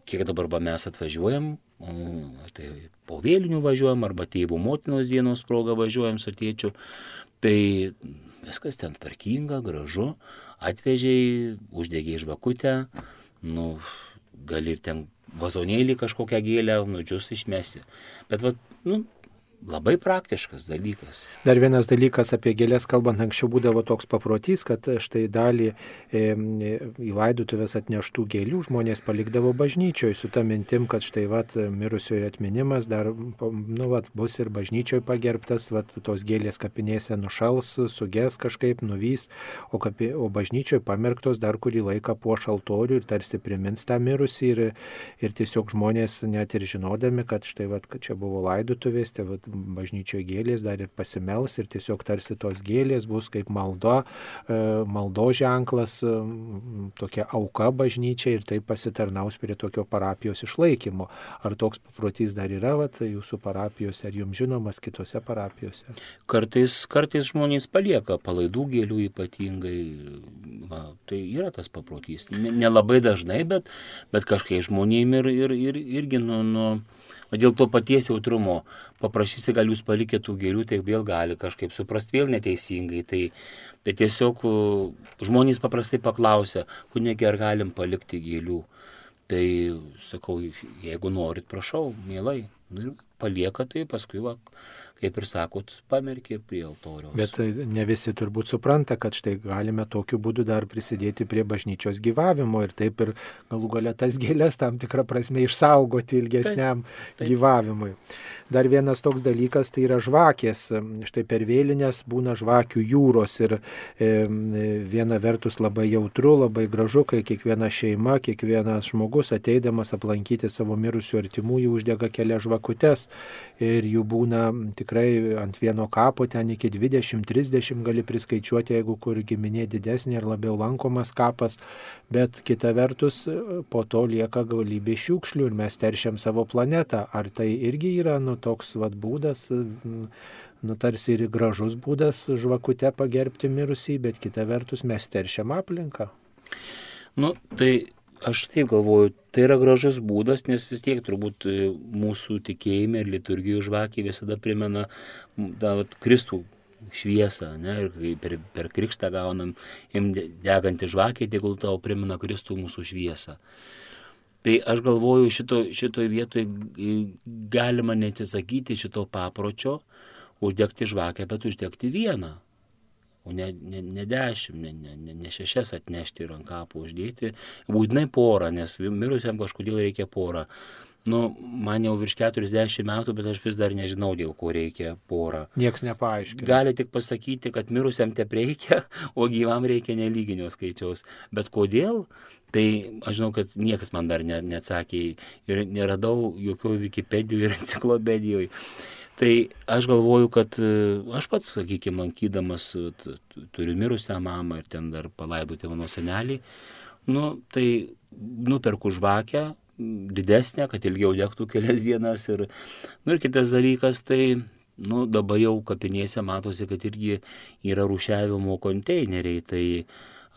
kiek dabar mes atvažiuojam, tai po vėlinių važiuojam arba tėvų motinos dienos proga važiuojam su tėčiu, Tai viskas ten tvarkinga, gražu, atvežiai, uždegiai žvakutę, nu, gali ir ten vazonėlį kažkokią gėlę, nudžius išmesi. Bet, va, nu, labai praktiškas dalykas. Dar vienas dalykas apie gėlės kalbant, anksčiau būdavo toks paprotys, kad štai dalį e, į laidutuvės atneštų gėlių žmonės palikdavo bažnyčioje su tą mintim, kad štai vat, mirusiojo atminimas dar nu, vat, bus ir bažnyčioje pagerbtas, vat, tos gėlės kapinėse nušals, suges kažkaip, nuvys, o, kapi, o bažnyčioje pamerktos dar kurį laiką po šaltorių ir tarsi primins tą mirusį ir, ir tiesiog žmonės net ir žinodami, kad štai vat, kad čia buvo laidutuvės, tai vat, bažnyčioje gėlės dar ir pasimels ir tiesiog tarsi tos gėlės bus kaip maldo, e, maldo ženklas, e, tokia auka bažnyčia ir tai pasitarnaus prie tokio parapijos išlaikymo. Ar toks paprotys dar yra vat, jūsų parapijose, ar jums žinomas kitose parapijose? Kartais, kartais žmonės palieka palaidų gėlių ypatingai, va, tai yra tas paprotys. Nelabai ne dažnai, bet, bet kažkaip žmonėm ir, ir, ir, irgi nu, nu, O dėl to paties jautrumo paprašysi, gal jūs palikėte tų gėlių, tai vėl gali kažkaip suprasti vėl neteisingai. Tai, tai tiesiog žmonės paprastai paklausia, kunigi ar galim palikti gėlių. Tai sakau, jeigu norit, prašau, mielai. Nu, ir palieka tai, paskui va, kaip ir sakot, pamerkė prie altoriaus. Bet ne visi turbūt supranta, kad štai galime tokiu būdu dar prisidėti prie bažnyčios gyvavimo ir taip ir galų galia tas gėlės tam tikrą prasme išsaugoti ilgesniam taip, taip. gyvavimui. Dar vienas toks dalykas tai yra žvakės. Štai per vėlinės būna žvakių jūros ir e, viena vertus labai jautru, labai gražu, kai kiekviena šeima, kiekvienas žmogus ateidamas aplankyti savo mirusių artimųjų uždega kelias žvakutes ir jų būna tikrai ant vieno kapo ten iki 20-30 gali priskaičiuoti, jeigu kur giminė didesnė ir labiau lankomas kapas, bet kita vertus po to lieka galybė šiukšlių ir mes teršiam savo planetą. Ar tai irgi yra nu, toks vat, būdas, nu, tarsi ir gražus būdas žvakute pagerbti mirusį, bet kita vertus mes teršiam aplinką? Nu, tai Aš taip galvoju, tai yra gražus būdas, nes vis tiek turbūt e, mūsų tikėjime ir liturgijų žvakė visada primena tą Kristų šviesą, ne, ir per, per krikštą gaunam degantį žvakę, tegul tau primena Kristų mūsų šviesą. Tai aš galvoju, šito, šitoje vietoje galima neatsisakyti šito papročio, uždegti žvakę, bet uždegti vieną o ne, ne, ne dešimt, ne, ne, ne, ne šešias atnešti ir ant kapų uždėti, būtinai porą, nes mirusiam kažkodėl reikia porą. Nu, man jau virš 40 metų, bet aš vis dar nežinau, dėl ko reikia porą. Niekas nepaaiškina. Gali tik pasakyti, kad mirusiam te reikia, <laughs> o gyvam reikia nelyginio skaičiaus. Bet kodėl? Tai aš žinau, kad niekas man dar ne, neatsakė ir neradau jokio Wikipedijoje ir <laughs> enciklopedijoje. Tai aš galvoju, kad e, aš pats, sakykime, lankydamas, turiu mirusią mamą ir ten dar palaidoti mano senelį, nu, tai nuperku žvakę didesnę, kad ilgiau degtų kelias dienas. Ir, nu, ir kitas dalykas, tai nu, dabar jau kapinėse matosi, kad irgi yra rušiavimo konteineriai. Tai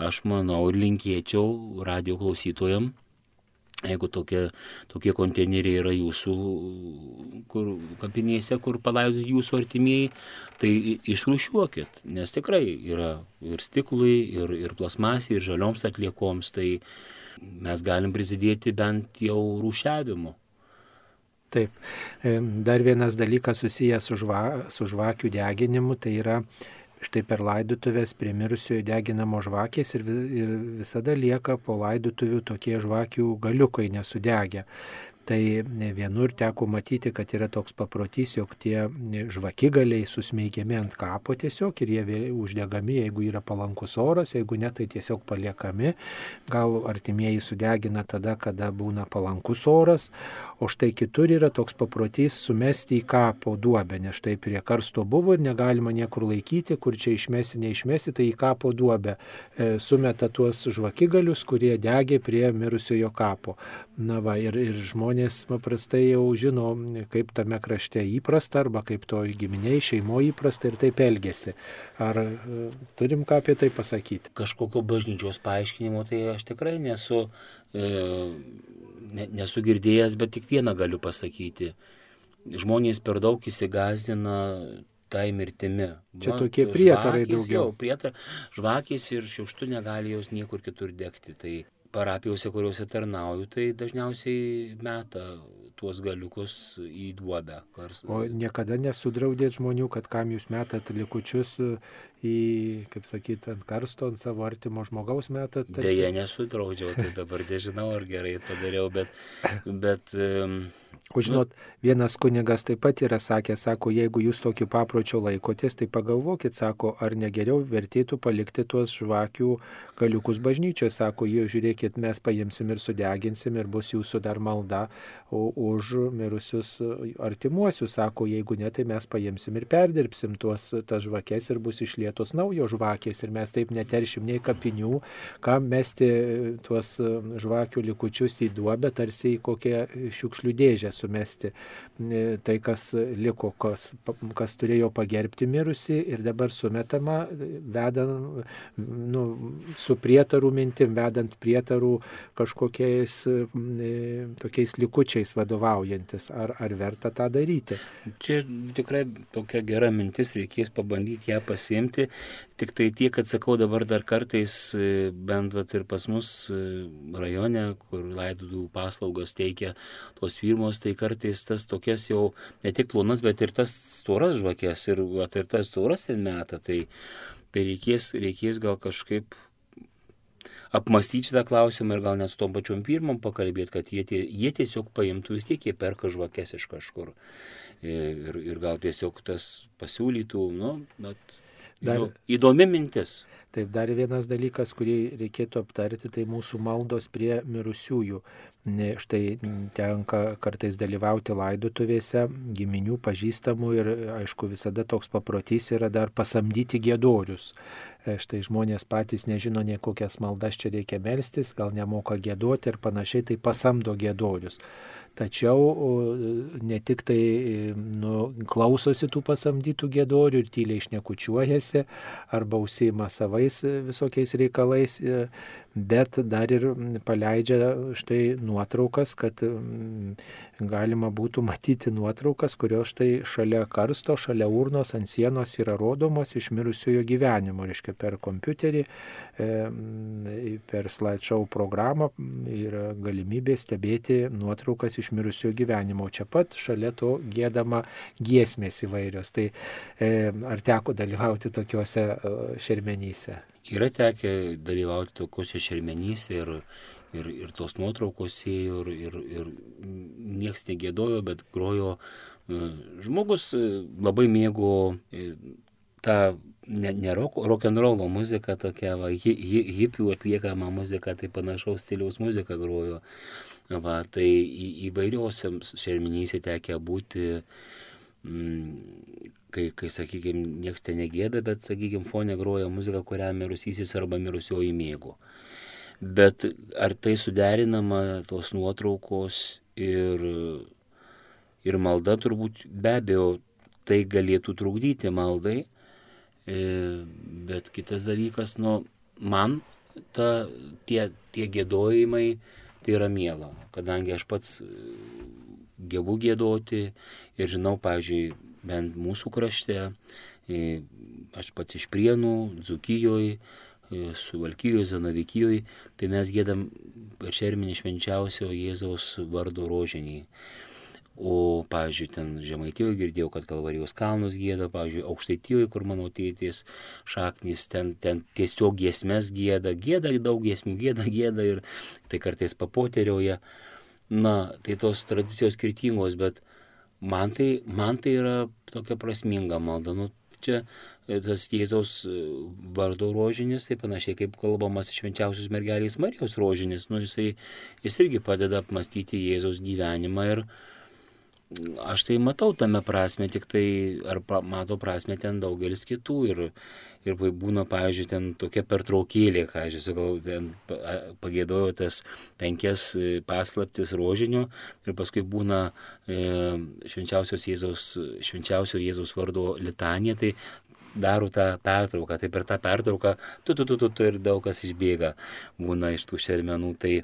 aš manau ir linkėčiau radio klausytojams Jeigu tokie, tokie konteineriai yra jūsų kur, kapinėse, kur palaidoti jūsų artimieji, tai išrušiuokit, nes tikrai yra ir stiklui, ir, ir plasmasiai, ir žalioms atliekoms, tai mes galim prisidėti bent jau rūšiavimu. Taip, dar vienas dalykas susijęs su, žva, su žvakių deginimu, tai yra štai per laidutuvės prie mirusiojo deginamo žvakės ir, ir visada lieka po laidutuvių tokie žvakių galiukai nesudegę. Tai vienur teko matyti, kad yra toks paprotys, jog tie žvakigaliai susmeigiami ant kapo tiesiog ir jie uždegami, jeigu yra palankus oras, jeigu ne, tai tiesiog paliekami. Gal artimieji sudegina tada, kada būna palankus oras, o štai kitur yra toks paprotys sumesti į kapo duobę, nes štai prie karsto buvo ir negalima niekur laikyti, kur čia išmesi, neišmesi, tai į kapo duobę e, sumeta tuos žvakigalius, kurie degė prie mirusiojo kapo. Na va, ir, ir žmonės paprastai jau žino, kaip tame krašte įprasta, arba kaip to giminiai, šeimo įprasta ir taip elgesi. Ar e, turim ką apie tai pasakyti? Kažkokio bažnyčios paaiškinimo tai aš tikrai nesu, e, ne, nesu girdėjęs, bet tik vieną galiu pasakyti. Žmonės per daug įsigazina tai mirtimi. Čia Va, tokie prietarai žvakės, daugiau. Jau, prietar, žvakės ir šiukštų negali jos niekur kitur degti. Tai parapijose, kuriuose tarnauju, tai dažniausiai meta tuos galiukus į duobę. Kars... O niekada nesudraudėt žmonių, kad kam jūs metat likučius į, kaip sakyti, ant karsto, ant savo artimo žmogaus metat? Tarsi... Deja, nesudraudžiau, tai dabar nežinau, ar gerai padariau, bet... bet um, O žinot, vienas kunigas taip pat yra sakęs, sako, jeigu jūs tokį papročio laikotės, tai pagalvokit, sako, ar negeriau vertėtų palikti tuos žvakių galiukus bažnyčioje, sako, jie žiūrėkit, mes paimsim ir sudeginsim ir bus jūsų dar malda, už mirusius artimuosius. Sako, jeigu ne, tai mes paimsim ir perdirbsim tuos tas žvakės ir bus išlietos naujos žvakės ir mes taip neteršim nei kapinių, kam mesti tuos žvakių likučius į duobę, tarsi į kokią šiukšlių dėžę sumesti. Tai, kas liko, kas, kas turėjo pagerbti mirusi ir dabar sumetama, vedant nu, su prietarų mintim, vedant prietarų kažkokiais tokiais likučiais vadovaujantis, ar, ar verta tą daryti. Čia tikrai tokia gera mintis, reikės pabandyti ją pasiimti, tik tai tiek, kad sakau dabar dar kartais, e, bent vat, ir pas mus e, rajone, kur laidudų paslaugas teikia tos firmos, tai kartais tas tokias jau ne tik plonas, bet ir tas storas žvakės ir, vat, ir tas storas ten meta, tai, tai reikės, reikės gal kažkaip apmastyti šitą klausimą ir gal net su tom pačiom firmom pakalbėti, kad jie, jie tiesiog paimtų, vis tiek jie perka žvakės iš kažkur. Ir, ir gal tiesiog tas pasiūlytų, nu, bet Dar, įdomi mintis. Taip, dar vienas dalykas, kurį reikėtų aptarti, tai mūsų maldos prie mirusiųjų. Štai tenka kartais dalyvauti laidotuvėse, giminių, pažįstamų ir aišku visada toks paprotys yra dar pasamdyti gėdorius. E, štai žmonės patys nežino, nei kokias maldas čia reikia melstis, gal nemoka gėduoti ir panašiai, tai pasamdo gėdorius tačiau ne tik tai nu, klausosi tų pasamdytų gėdorių ir tyliai išnekučiuojasi arba užsima savais visokiais reikalais, bet dar ir paleidžia štai nuotraukas, kad galima būtų matyti nuotraukas, kurios štai šalia karsto, šalia urnos ant sienos yra rodomos iš mirusiojo gyvenimo, reiškia per kompiuterį, per slideshow programą yra galimybė stebėti nuotraukas iš mirusiojo gyvenimo. Čia pat šalia to gėdama giesmės įvairios. Tai ar teko dalyvauti tokiuose šermenyse? Yra tekę dalyvauti tokiuose šermenyse ir, ir, ir tos nuotraukos ėjo ir, ir, ir nieks negėdojo, bet grojo. E, žmogus e, labai mėgo e, tą ne, ne rock'n'rollo muzika tokia, va, hi, hi, hipių atliekama muzika, tai panašaus stiliaus muzika grojo. Va, tai į, įvairiuose šerminyse tekia būti mm, kai, kai sakykime, nieks ten negėda, bet, sakykime, fone groja muzika, kurią mirusysis arba mirusioji mėgo. Bet ar tai suderinama tos nuotraukos ir, ir malda turbūt be abejo tai galėtų trukdyti maldai, e, bet kitas dalykas, nu, man ta, tie, tie gėdojimai tai yra mėla, kadangi aš pats gebu gėdoti ir žinau, pavyzdžiui, bent mūsų krašte, aš pats iš Prienų, Dzukijoje, Suvalkijoje, Zanavikijoje, tai mes gėdam per šerminį švenčiausio Jėzaus vardo rožinį. O, pavyzdžiui, ten Žemaitijoje girdėjau, kad Kalvarijos kalnus gėda, pavyzdžiui, Aukštaitijoje, kur mano tėtis šaknis, ten, ten tiesiog giesmės gėda, gėda daug giesmių, gėda, gėda ir tai kartais papoteriauja. Na, tai tos tradicijos skirtingos, bet man tai, man tai yra tokia prasminga malda. Nu, čia e, tas Jėzaus e, vardo rožinis, tai panašiai kaip kalbamas švenčiausios mergelės Marijos rožinis, nu, jisai, jis irgi padeda apmastyti Jėzaus gyvenimą ir aš tai matau tame prasme, tik tai ar mato prasme ten daugelis kitų ir, ir būna, pavyzdžiui, ten tokia pertraukėlė, ką aš sakau, ten pagėdojo tas penkias e, paslaptis rožinio ir paskui būna e, švenčiausios Jėzaus, švenčiausio Jėzaus vardo litanija, tai daro tą pertrauką, tai per tą pertrauką tu, tu, tu, tu, tu ir daug kas išbėga būna iš tų šermenų. Tai,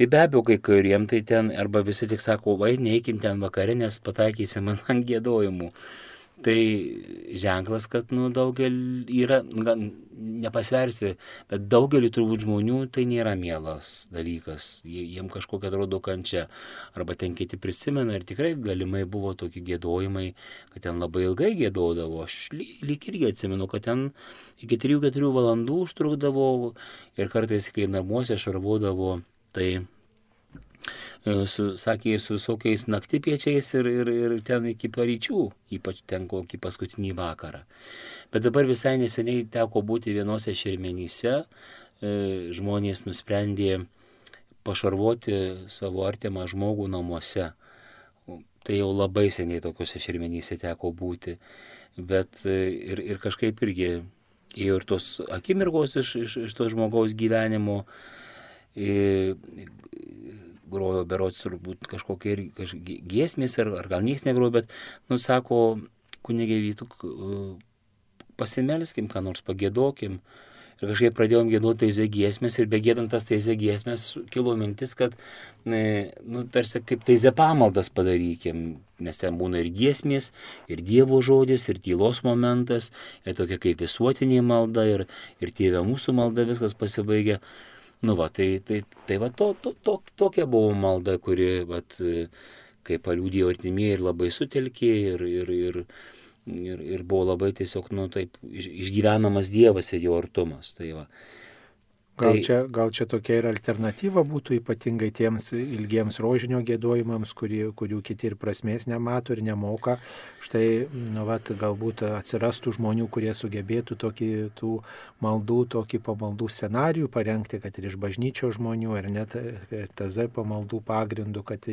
Tai be abejo, kai kuriem tai ten, arba visi tik sako, vai, neįkim ten vakarė, nes pataikysim ant <laughs> gėdojimų. Tai ženklas, kad nu, daugel yra, gal, nepasversi, bet daugeliu turbūt žmonių tai nėra mielas dalykas. Jiem kažkokia atrodo kančia. Arba ten kiti prisimena ir tikrai galimai buvo tokie gėdojimai, kad ten labai ilgai gėdodavo. Aš lyg irgi atsimenu, kad ten iki 3-4 valandų užtrukdavo ir kartais, kai namuose šarvodavo Tai e, su, sakė, su visokiais naktipiečiais ir, ir, ir ten iki paryčių, ypač ten kokį paskutinį vakarą. Bet dabar visai neseniai teko būti vienose šermenyse, e, žmonės nusprendė pašarvoti savo artimą žmogų namuose. tai jau labai seniai tokiuose šermenyse teko būti, bet e, ir, ir kažkaip irgi ėjo ir tos akimirkos iš, iš, iš to žmogaus gyvenimo, ir, grojo berots turbūt kažkokie ir kažkokie giesmės, ar, ar gal niekas negrojo, bet, nu, sako, kunigė vytų, pasimelskim, ką nors pagėdokim. Ir kažkaip pradėjom gėduoti teisė giesmės ir begėdant tas teisė giesmės kilo mintis, kad, nu, tarsi kaip teisė pamaldas padarykim, nes ten būna ir giesmės, ir Dievo žodis, ir tylos momentas, ir tokia kaip visuotinė malda, ir, ir tėvė mūsų malda, viskas pasibaigia. Nu va, tai, tai, tai va, to, to, to, tokia buvo malda, kuri, va, kaip paliūdėjo artimieji ir labai sutelkė ir, ir, ir, ir, ir buvo labai tiesiog, nu, taip, išgyvenamas Dievas ir jo artumas. Tai va. Gal, tai... čia, gal čia tokia ir alternatyva būtų ypatingai tiems ilgiems rožinio gėdojimams, kuri, kurių kiti ir prasmės nemato ir nemoka. Štai, nu, vat, galbūt atsirastų žmonių, kurie sugebėtų tokį tų maldų, tokį pamaldų scenarijų parengti, kad ir iš bažnyčio žmonių, ar net TZ pamaldų pagrindų, kad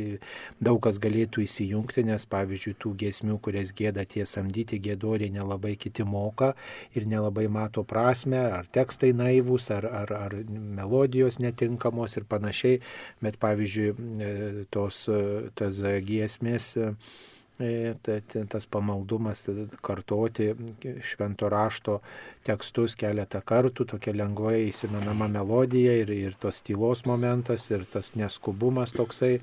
daug kas galėtų įsijungti, nes pavyzdžiui, tų giesmių, kurias gėda tie samdyti gėdoriai, nelabai kiti moka ir nelabai mato prasme, ar tekstai naivūs, ar, ar, ar melodijos netinkamos ir panašiai, bet pavyzdžiui, e, tos, e, tas giesmės e, tas pamaldumas kartoti švento rašto tekstus keletą kartų, tokia lengvai įsimenama melodija ir, ir tos tylos momentas ir tas neskubumas toksai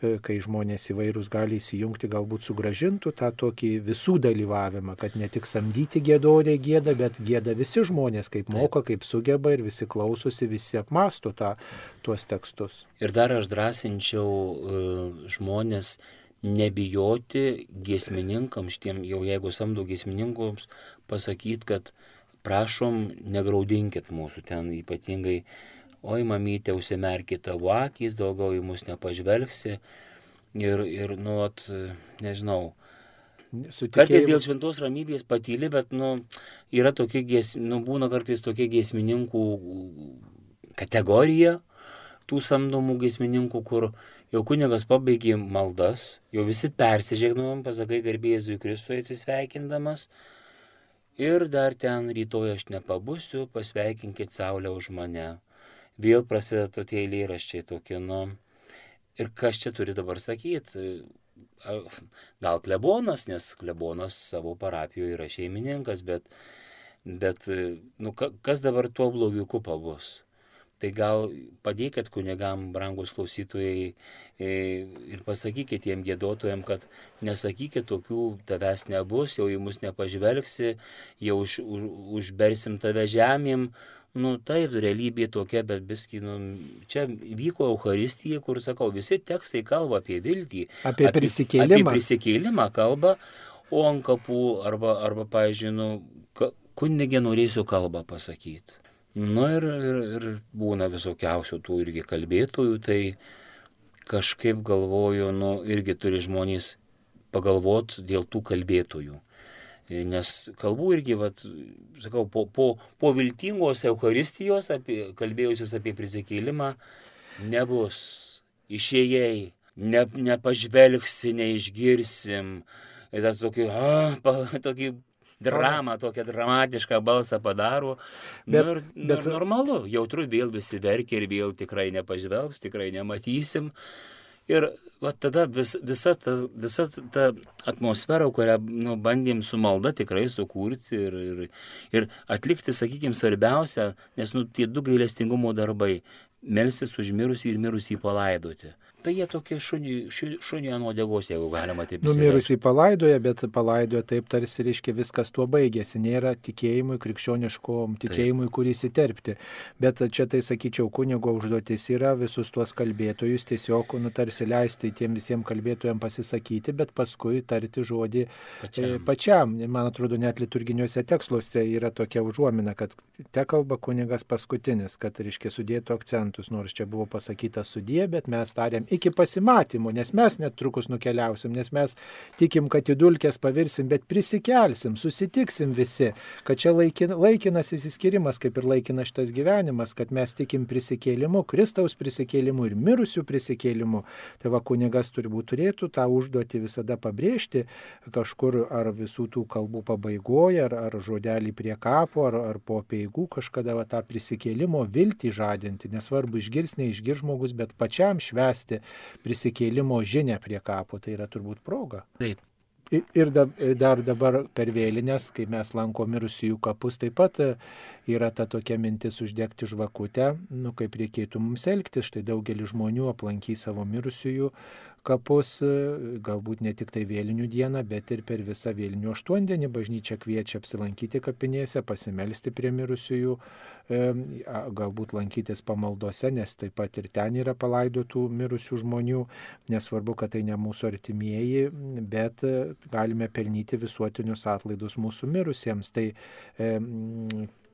kai žmonės įvairūs gali įsijungti, galbūt sugražintų tą tokį visų dalyvavimą, kad ne tik samdyti gėdoriai gėda, bet gėda visi žmonės, kaip moka, kaip sugeba ir visi klausosi, visi apmasto tą, tuos tekstus. Ir dar aš drąsinčiau uh, žmonės nebijoti giesmininkams, šitiem jau jeigu samdo giesmininkams, pasakyti, kad prašom, negraudinkit mūsų ten ypatingai oi mamytė, užsimerkit tavo akis, daugiau į mus nepažvelgsi. Ir, ir nu, at, nežinau. Sutikėjimu. Kartais dėl šventos ramybės patyli, bet, nu, yra tokie, gies, nu, būna kartais tokie giesmininkų kategorija, tų samdomų giesmininkų, kur jau kunigas pabaigė maldas, jau visi persižegnuom, pasakai garbėzui Kristui atsisveikindamas. Ir dar ten rytoj aš nepabusiu, pasveikinkit Saulę už mane vėl prasideda tokie eilėraščiai tokie, nu, ir kas čia turi dabar sakyti? Gal klebonas, nes klebonas savo parapijoje yra šeimininkas, bet, bet nu, kas dabar tuo blogiuku pabus? Tai gal padėkit kunigam, brangus klausytojai, e, ir pasakykit tiem gėdotojam, kad nesakykit tokių, tavęs nebus, jau į mus nepažvelgsi, jau už, už, užbersim tave žemėm, Nu taip, realybė tokia, bet biski, nu, čia vyko Euharistija, kur sakau, visi tekstai kalba apie viltį. Apie, apie prisikėlimą. Apie prisikėlimą kalba, o ant kapų arba, arba pavyzdžiui, nu, kunigė norėsiu kalbą pasakyti. Nu ir, ir, ir būna visokiausių tų irgi kalbėtojų, tai kažkaip galvoju, nu, irgi turi žmonės pagalvoti dėl tų kalbėtojų. Nes kalbų irgi, vat, sakau, po, po, po viltingos Euharistijos, apie, kalbėjusios apie prisikėlimą, nebus išėjai, ne, nepažvelgsi, neišgirsim. Ir tas tokį, a, pa, tokį dramą, tokią dramatišką balsą padaro. Bet, nu, ir, nu bet normalu, jautru vėl visi verkia ir vėl tikrai nepažvelgs, tikrai nematysim. Ir va tada vis, visa, ta, visa ta atmosfera, kurią nu, bandėm su malda tikrai sukurti ir, ir, ir atlikti, sakykime, svarbiausia, nes nu, tie du gailestingumo darbai - melsis už mirusį ir mirusį palaidoti tai jie tokie šunį ant odegos, jeigu galima taip pasakyti. Numirusiai palaidoja, bet palaidoja taip tarsi reiškia viskas tuo baigėsi. Nėra tikėjimui, krikščioniškom tikėjimui, kurį įsiterpti. Bet čia tai sakyčiau, kunigo užduotis yra visus tuos kalbėtojus tiesiog nutarsi leisti tiem visiems kalbėtojams pasisakyti, bet paskui tarti žodį e, pačiam. pačiam. Man atrodo, net liturginiuose tekstuose yra tokia užuomina, kad te kalba kunigas paskutinis, kad reiškia sudėtų akcentus, nors čia buvo pasakyta sudė, bet mes tariam iki pasimatymo, nes mes netrukus nukeliausim, nes mes tikim, kad į dulkės pavirsim, bet prisikelsim, susitiksim visi, kad čia laikin, laikinas įsiskirimas, kaip ir laikinas šitas gyvenimas, kad mes tikim prisikėlimu, Kristaus prisikėlimu ir mirusių prisikėlimu. Tai va kunigas turbūt turėtų tą užduotį visada pabrėžti kažkur ar visų tų kalbų pabaigoje, ar, ar žodelį prie kapo, ar, ar po peigų kažkada va, tą prisikėlimo viltį žadinti. Nesvarbu išgirs, neišgirs žmogus, bet pačiam švesti prisikėlimo žinę prie kapo. Tai yra turbūt proga. Taip. Ir dar dabar per vėlinės, kai mes lankom mirusiųjų kapus, taip pat e, yra ta tokia mintis uždegti žvakutę, nu kaip reikėtų mums elgtis. Štai daugelis žmonių aplankys savo mirusiųjų kapus, e, galbūt ne tik tai vėlinių dieną, bet ir per visą vėlinių aštuondienį bažnyčia kviečia apsilankyti kapinėse, pasimelsti prie mirusiųjų, e, galbūt lankytis pamaldose, nes taip pat ir ten yra palaidotų mirusių žmonių, nesvarbu, kad tai ne mūsų artimieji, bet e, galime pelnyti visuotinius atlaidus mūsų mirusiems. Tai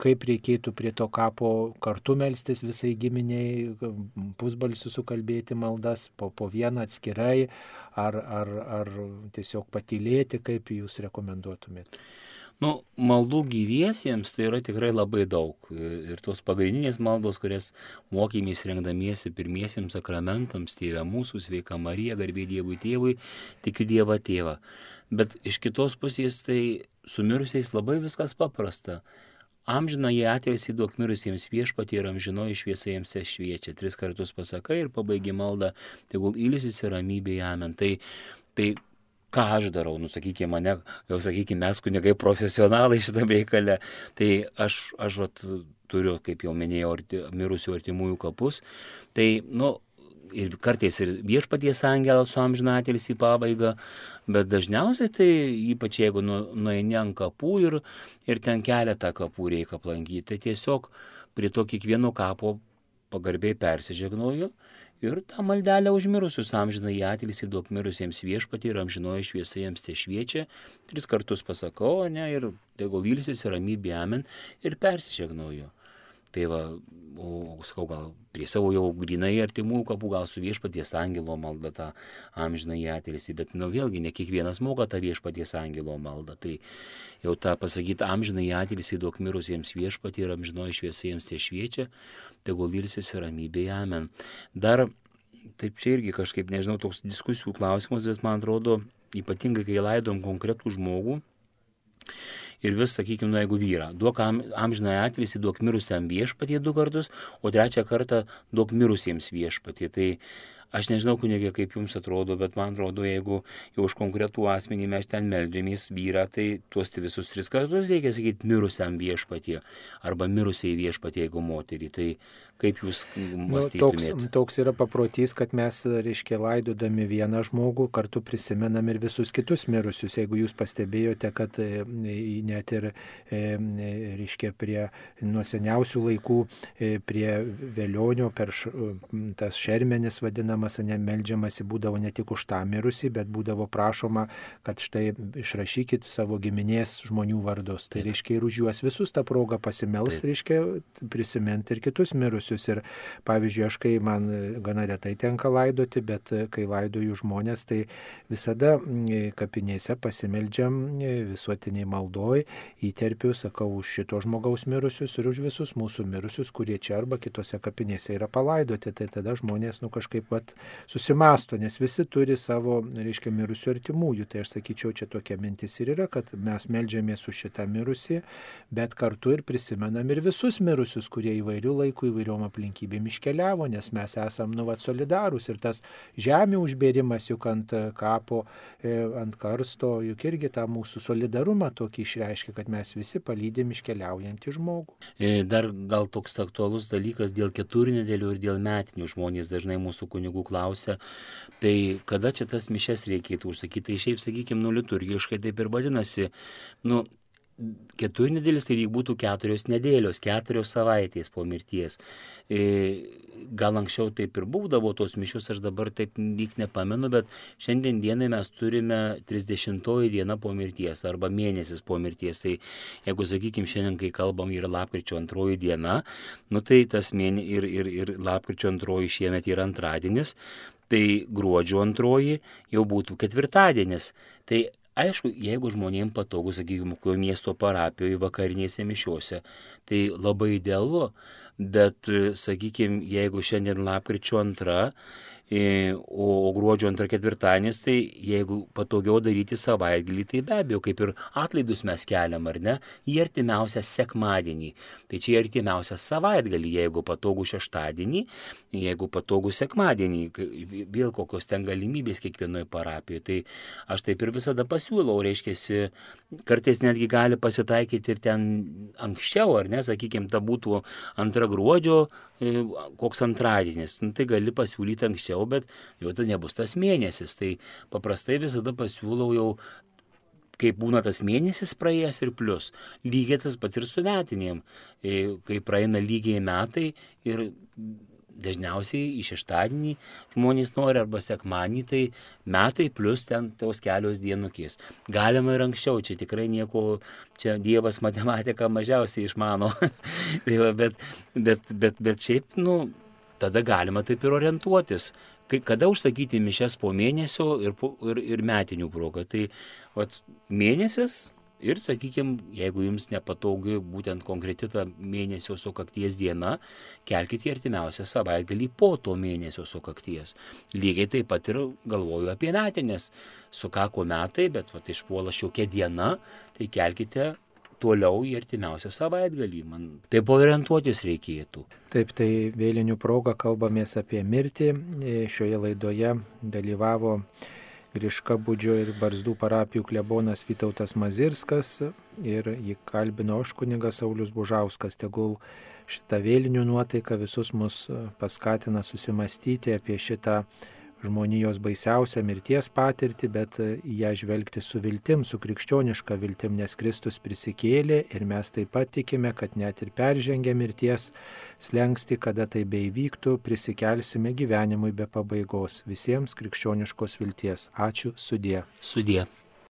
kaip reikėtų prie to kapo kartu melstis visai giminiai, pusbalsių sukalbėti maldas, po, po vieną atskirai, ar, ar, ar tiesiog patylėti, kaip jūs rekomenduotumėte? Nu, maldų gyviesiems tai yra tikrai labai daug. Ir tos pagrindinės maldos, kurias mokymės rengdamiesi pirmiesiems sakramentams, tėvė mūsų, sveika Marija, garbė Dievui tėvui, tikiu Dievą tėvą. Bet iš kitos pusės tai sumirusiais labai viskas paprasta. Amžiną į atilsį duok mirusiems viešpatį ir amžinoji šviesa jiems šviečia. Tris kartus pasakai ir pabaigi maldą, tegul ilsis ir ramybė amen. Tai, tai ką aš darau, nu sakykime mane, jau sakykime mes kunigai profesionalai šitame reikale, tai aš, aš vat, turiu, kaip jau minėjau, arti, mirusių artimųjų kapus, tai, nu, ir kartais ir viešpaties angelas su amžinatelis į pabaigą, bet dažniausiai tai ypač jeigu nu, nueini ant kapų ir, ir ten keletą kapų reikia aplankyti, tai tiesiog prie to kiekvieno kapo pagarbiai persižegnoju ir tą maldelę užmirusius amžiną į atilsį duok mirusiems viešpatį ir amžinoji šviesa jiems te šviečia, tris kartus pasakau, ne, ir tegul ilsis ir ramybė amen ir persižegnoju. Tai va, o sakau, gal prie savo jau grinai artimų kapų, gal su viešpaties angelo malda tą amžiną į atilsį, bet nu vėlgi ne kiekvienas moka tą viešpaties angelo maldą. Tai jau tą pasakyti amžiną į atilsį duok mirusiems viešpatį ir amžinoji šviesa jiems tie šviečia, tegul ilsis ir ramybė, amen. Dar, taip čia irgi kažkaip, nežinau, toks diskusijų klausimas, bet man atrodo, ypatingai kai laidom konkretų žmogų, ir vis, sakykime, nu, jeigu vyrą, duok am, amžinąją atilsį, duok mirusiam viešpatie du kartus, o trečią kartą duok mirusiems viešpatie. Tai Aš nežinau, kunigė, kaip jums atrodo, bet man atrodo, jeigu jau už konkretų asmenį mes ten meldžiamės vyrą, tai tuos visus tris kartus reikia sakyti mirusiam viešpatie arba mirusiai viešpatie, jeigu moterį. Tai kaip jūs mąstytumėte? Nu, toks, toks yra paprotys, kad mes, reiškia, laidodami vieną žmogų, kartu prisimenam ir visus kitus mirusius. Jeigu jūs pastebėjote, kad e, net ir, e, reiškia, prie nuo seniausių laikų, e, prie vėlionio per š, tas šermenis vadinamas, melžiamas, ne melžiamasi būdavo ne tik už tą mirusį, bet būdavo prašoma, kad štai išrašykit savo giminės žmonių vardus. Tai Taip. reiškia ir už juos visus tą progą pasimelst, reiškia prisiminti ir kitus mirusius. Ir pavyzdžiui, aš kai man gana retai tenka laidoti, bet kai laidoju žmonės, tai visada kapinėse pasimeldžiam visuotiniai maldoj, įterpiu, sakau, už šito žmogaus mirusius ir už visus mūsų mirusius, kurie čia arba kitose kapinėse yra palaidoti. Tai tada žmonės, nu kažkaip, vat, susimasto, nes visi turi savo, reiškia, mirusių artimųjų. Tai aš sakyčiau, čia tokia mintis ir yra, kad mes melžiamės už šitą mirusį, bet kartu ir prisimenam ir visus mirusius, kurie įvairių laikų, įvairiom aplinkybėm iškeliavo, nes mes esam nuvat solidarūs ir tas žemė užbėrimas juk ant kapo, e, ant karsto, juk irgi tą mūsų solidarumą tokį išreiškia, kad mes visi palydėm iškeliaujantį žmogų. E, dar gal toks aktualus dalykas dėl keturnedėlių ir dėl metinių žmonės dažnai mūsų kunigų klausia, tai kada čia tas mišes reikėtų užsakyti. Tai šiaip, sakykime, nu liturgiškai taip ir vadinasi. Nu, keturi nedėlis, tai būtų keturios nedėlios, keturios savaitės po mirties. E, gal anksčiau taip ir būdavo tos mišius, aš dabar taip lyg nepamenu, bet šiandien dienai mes turime 30 diena po mirties arba mėnesis po mirties. Tai jeigu, sakykime, šiandien, kai kalbam, yra lapkričio antroji diena, nu tai tas mėnesys ir, ir, ir lapkričio antroji šiemet yra antradienis, Tai gruodžio antroji jau būtų ketvirtadienis. Tai Aišku, jeigu žmonėms patogu, sakykime, kokio miesto parapijoje vakarinėse mišiuose, tai labai idealu, bet, sakykime, jeigu šiandien lapkričio antra o, o gruodžio antrą ketvirtadienis, tai jeigu patogiau daryti savaitgalį, tai be abejo, kaip ir atlaidus mes keliam, ar ne, į artimiausią sekmadienį. Tai čia į artimiausią savaitgalį, jeigu patogu šeštadienį, jeigu patogu sekmadienį, vėl kokios ten galimybės kiekvienoje parapijoje. Tai aš taip ir visada pasiūlau, reiškia, kartais netgi gali pasitaikyti ir ten anksčiau, ar ne, sakykime, ta būtų antra gruodžio, e, koks antradienis, nu, tai gali pasiūlyti anksčiau bet jau tai nebus tas mėnesis. Tai paprastai visada pasiūlau jau kai būna tas mėnesis praėjęs ir plus. Lygiai tas pats ir su metinėm. E, kai praeina lygiai metai ir dažniausiai į šeštadienį žmonės nori arba sekmanį, tai metai plus ten tos kelios dienukės. Galima ir anksčiau, čia tikrai nieko, čia Dievas matematiką mažiausiai išmano. <laughs> tai bet, bet, bet, bet šiaip, nu, tada galima taip ir orientuotis. Kai, kada užsakyti mišes po mėnesio ir, po, ir, ir metinių progą. Tai vat, mėnesis ir, sakykime, jeigu jums nepatogi būtent konkreti ta mėnesio sukakties diena, kelkite į artimiausią savaitgalį po to mėnesio sukakties. Lygiai taip pat ir galvoju apie metinės. Sukako metai, bet vat, išpuola šiokia diena, tai kelkite toliau į artimiausią savaitgalį. Man taip orientuotis reikėtų. Taip, tai vėlinių proga kalbamės apie mirtį. Šioje laidoje dalyvavo Griška Budžio ir Barzdų parapijų klebonas Vytautas Mazirskas ir jį kalbino aš kunigas Saulis Bužauskas. Tegul šitą vėlinių nuotaiką visus mus paskatina susimastyti apie šitą žmonijos baisiausią mirties patirtį, bet į ją žvelgti su viltim, su krikščioniška viltim, nes Kristus prisikėlė ir mes taip pat tikime, kad net ir peržengę mirties slengsti, kada tai beivyktų, prisikelsime gyvenimui be pabaigos. Visiems krikščioniškos vilties. Ačiū sudė. Sudė.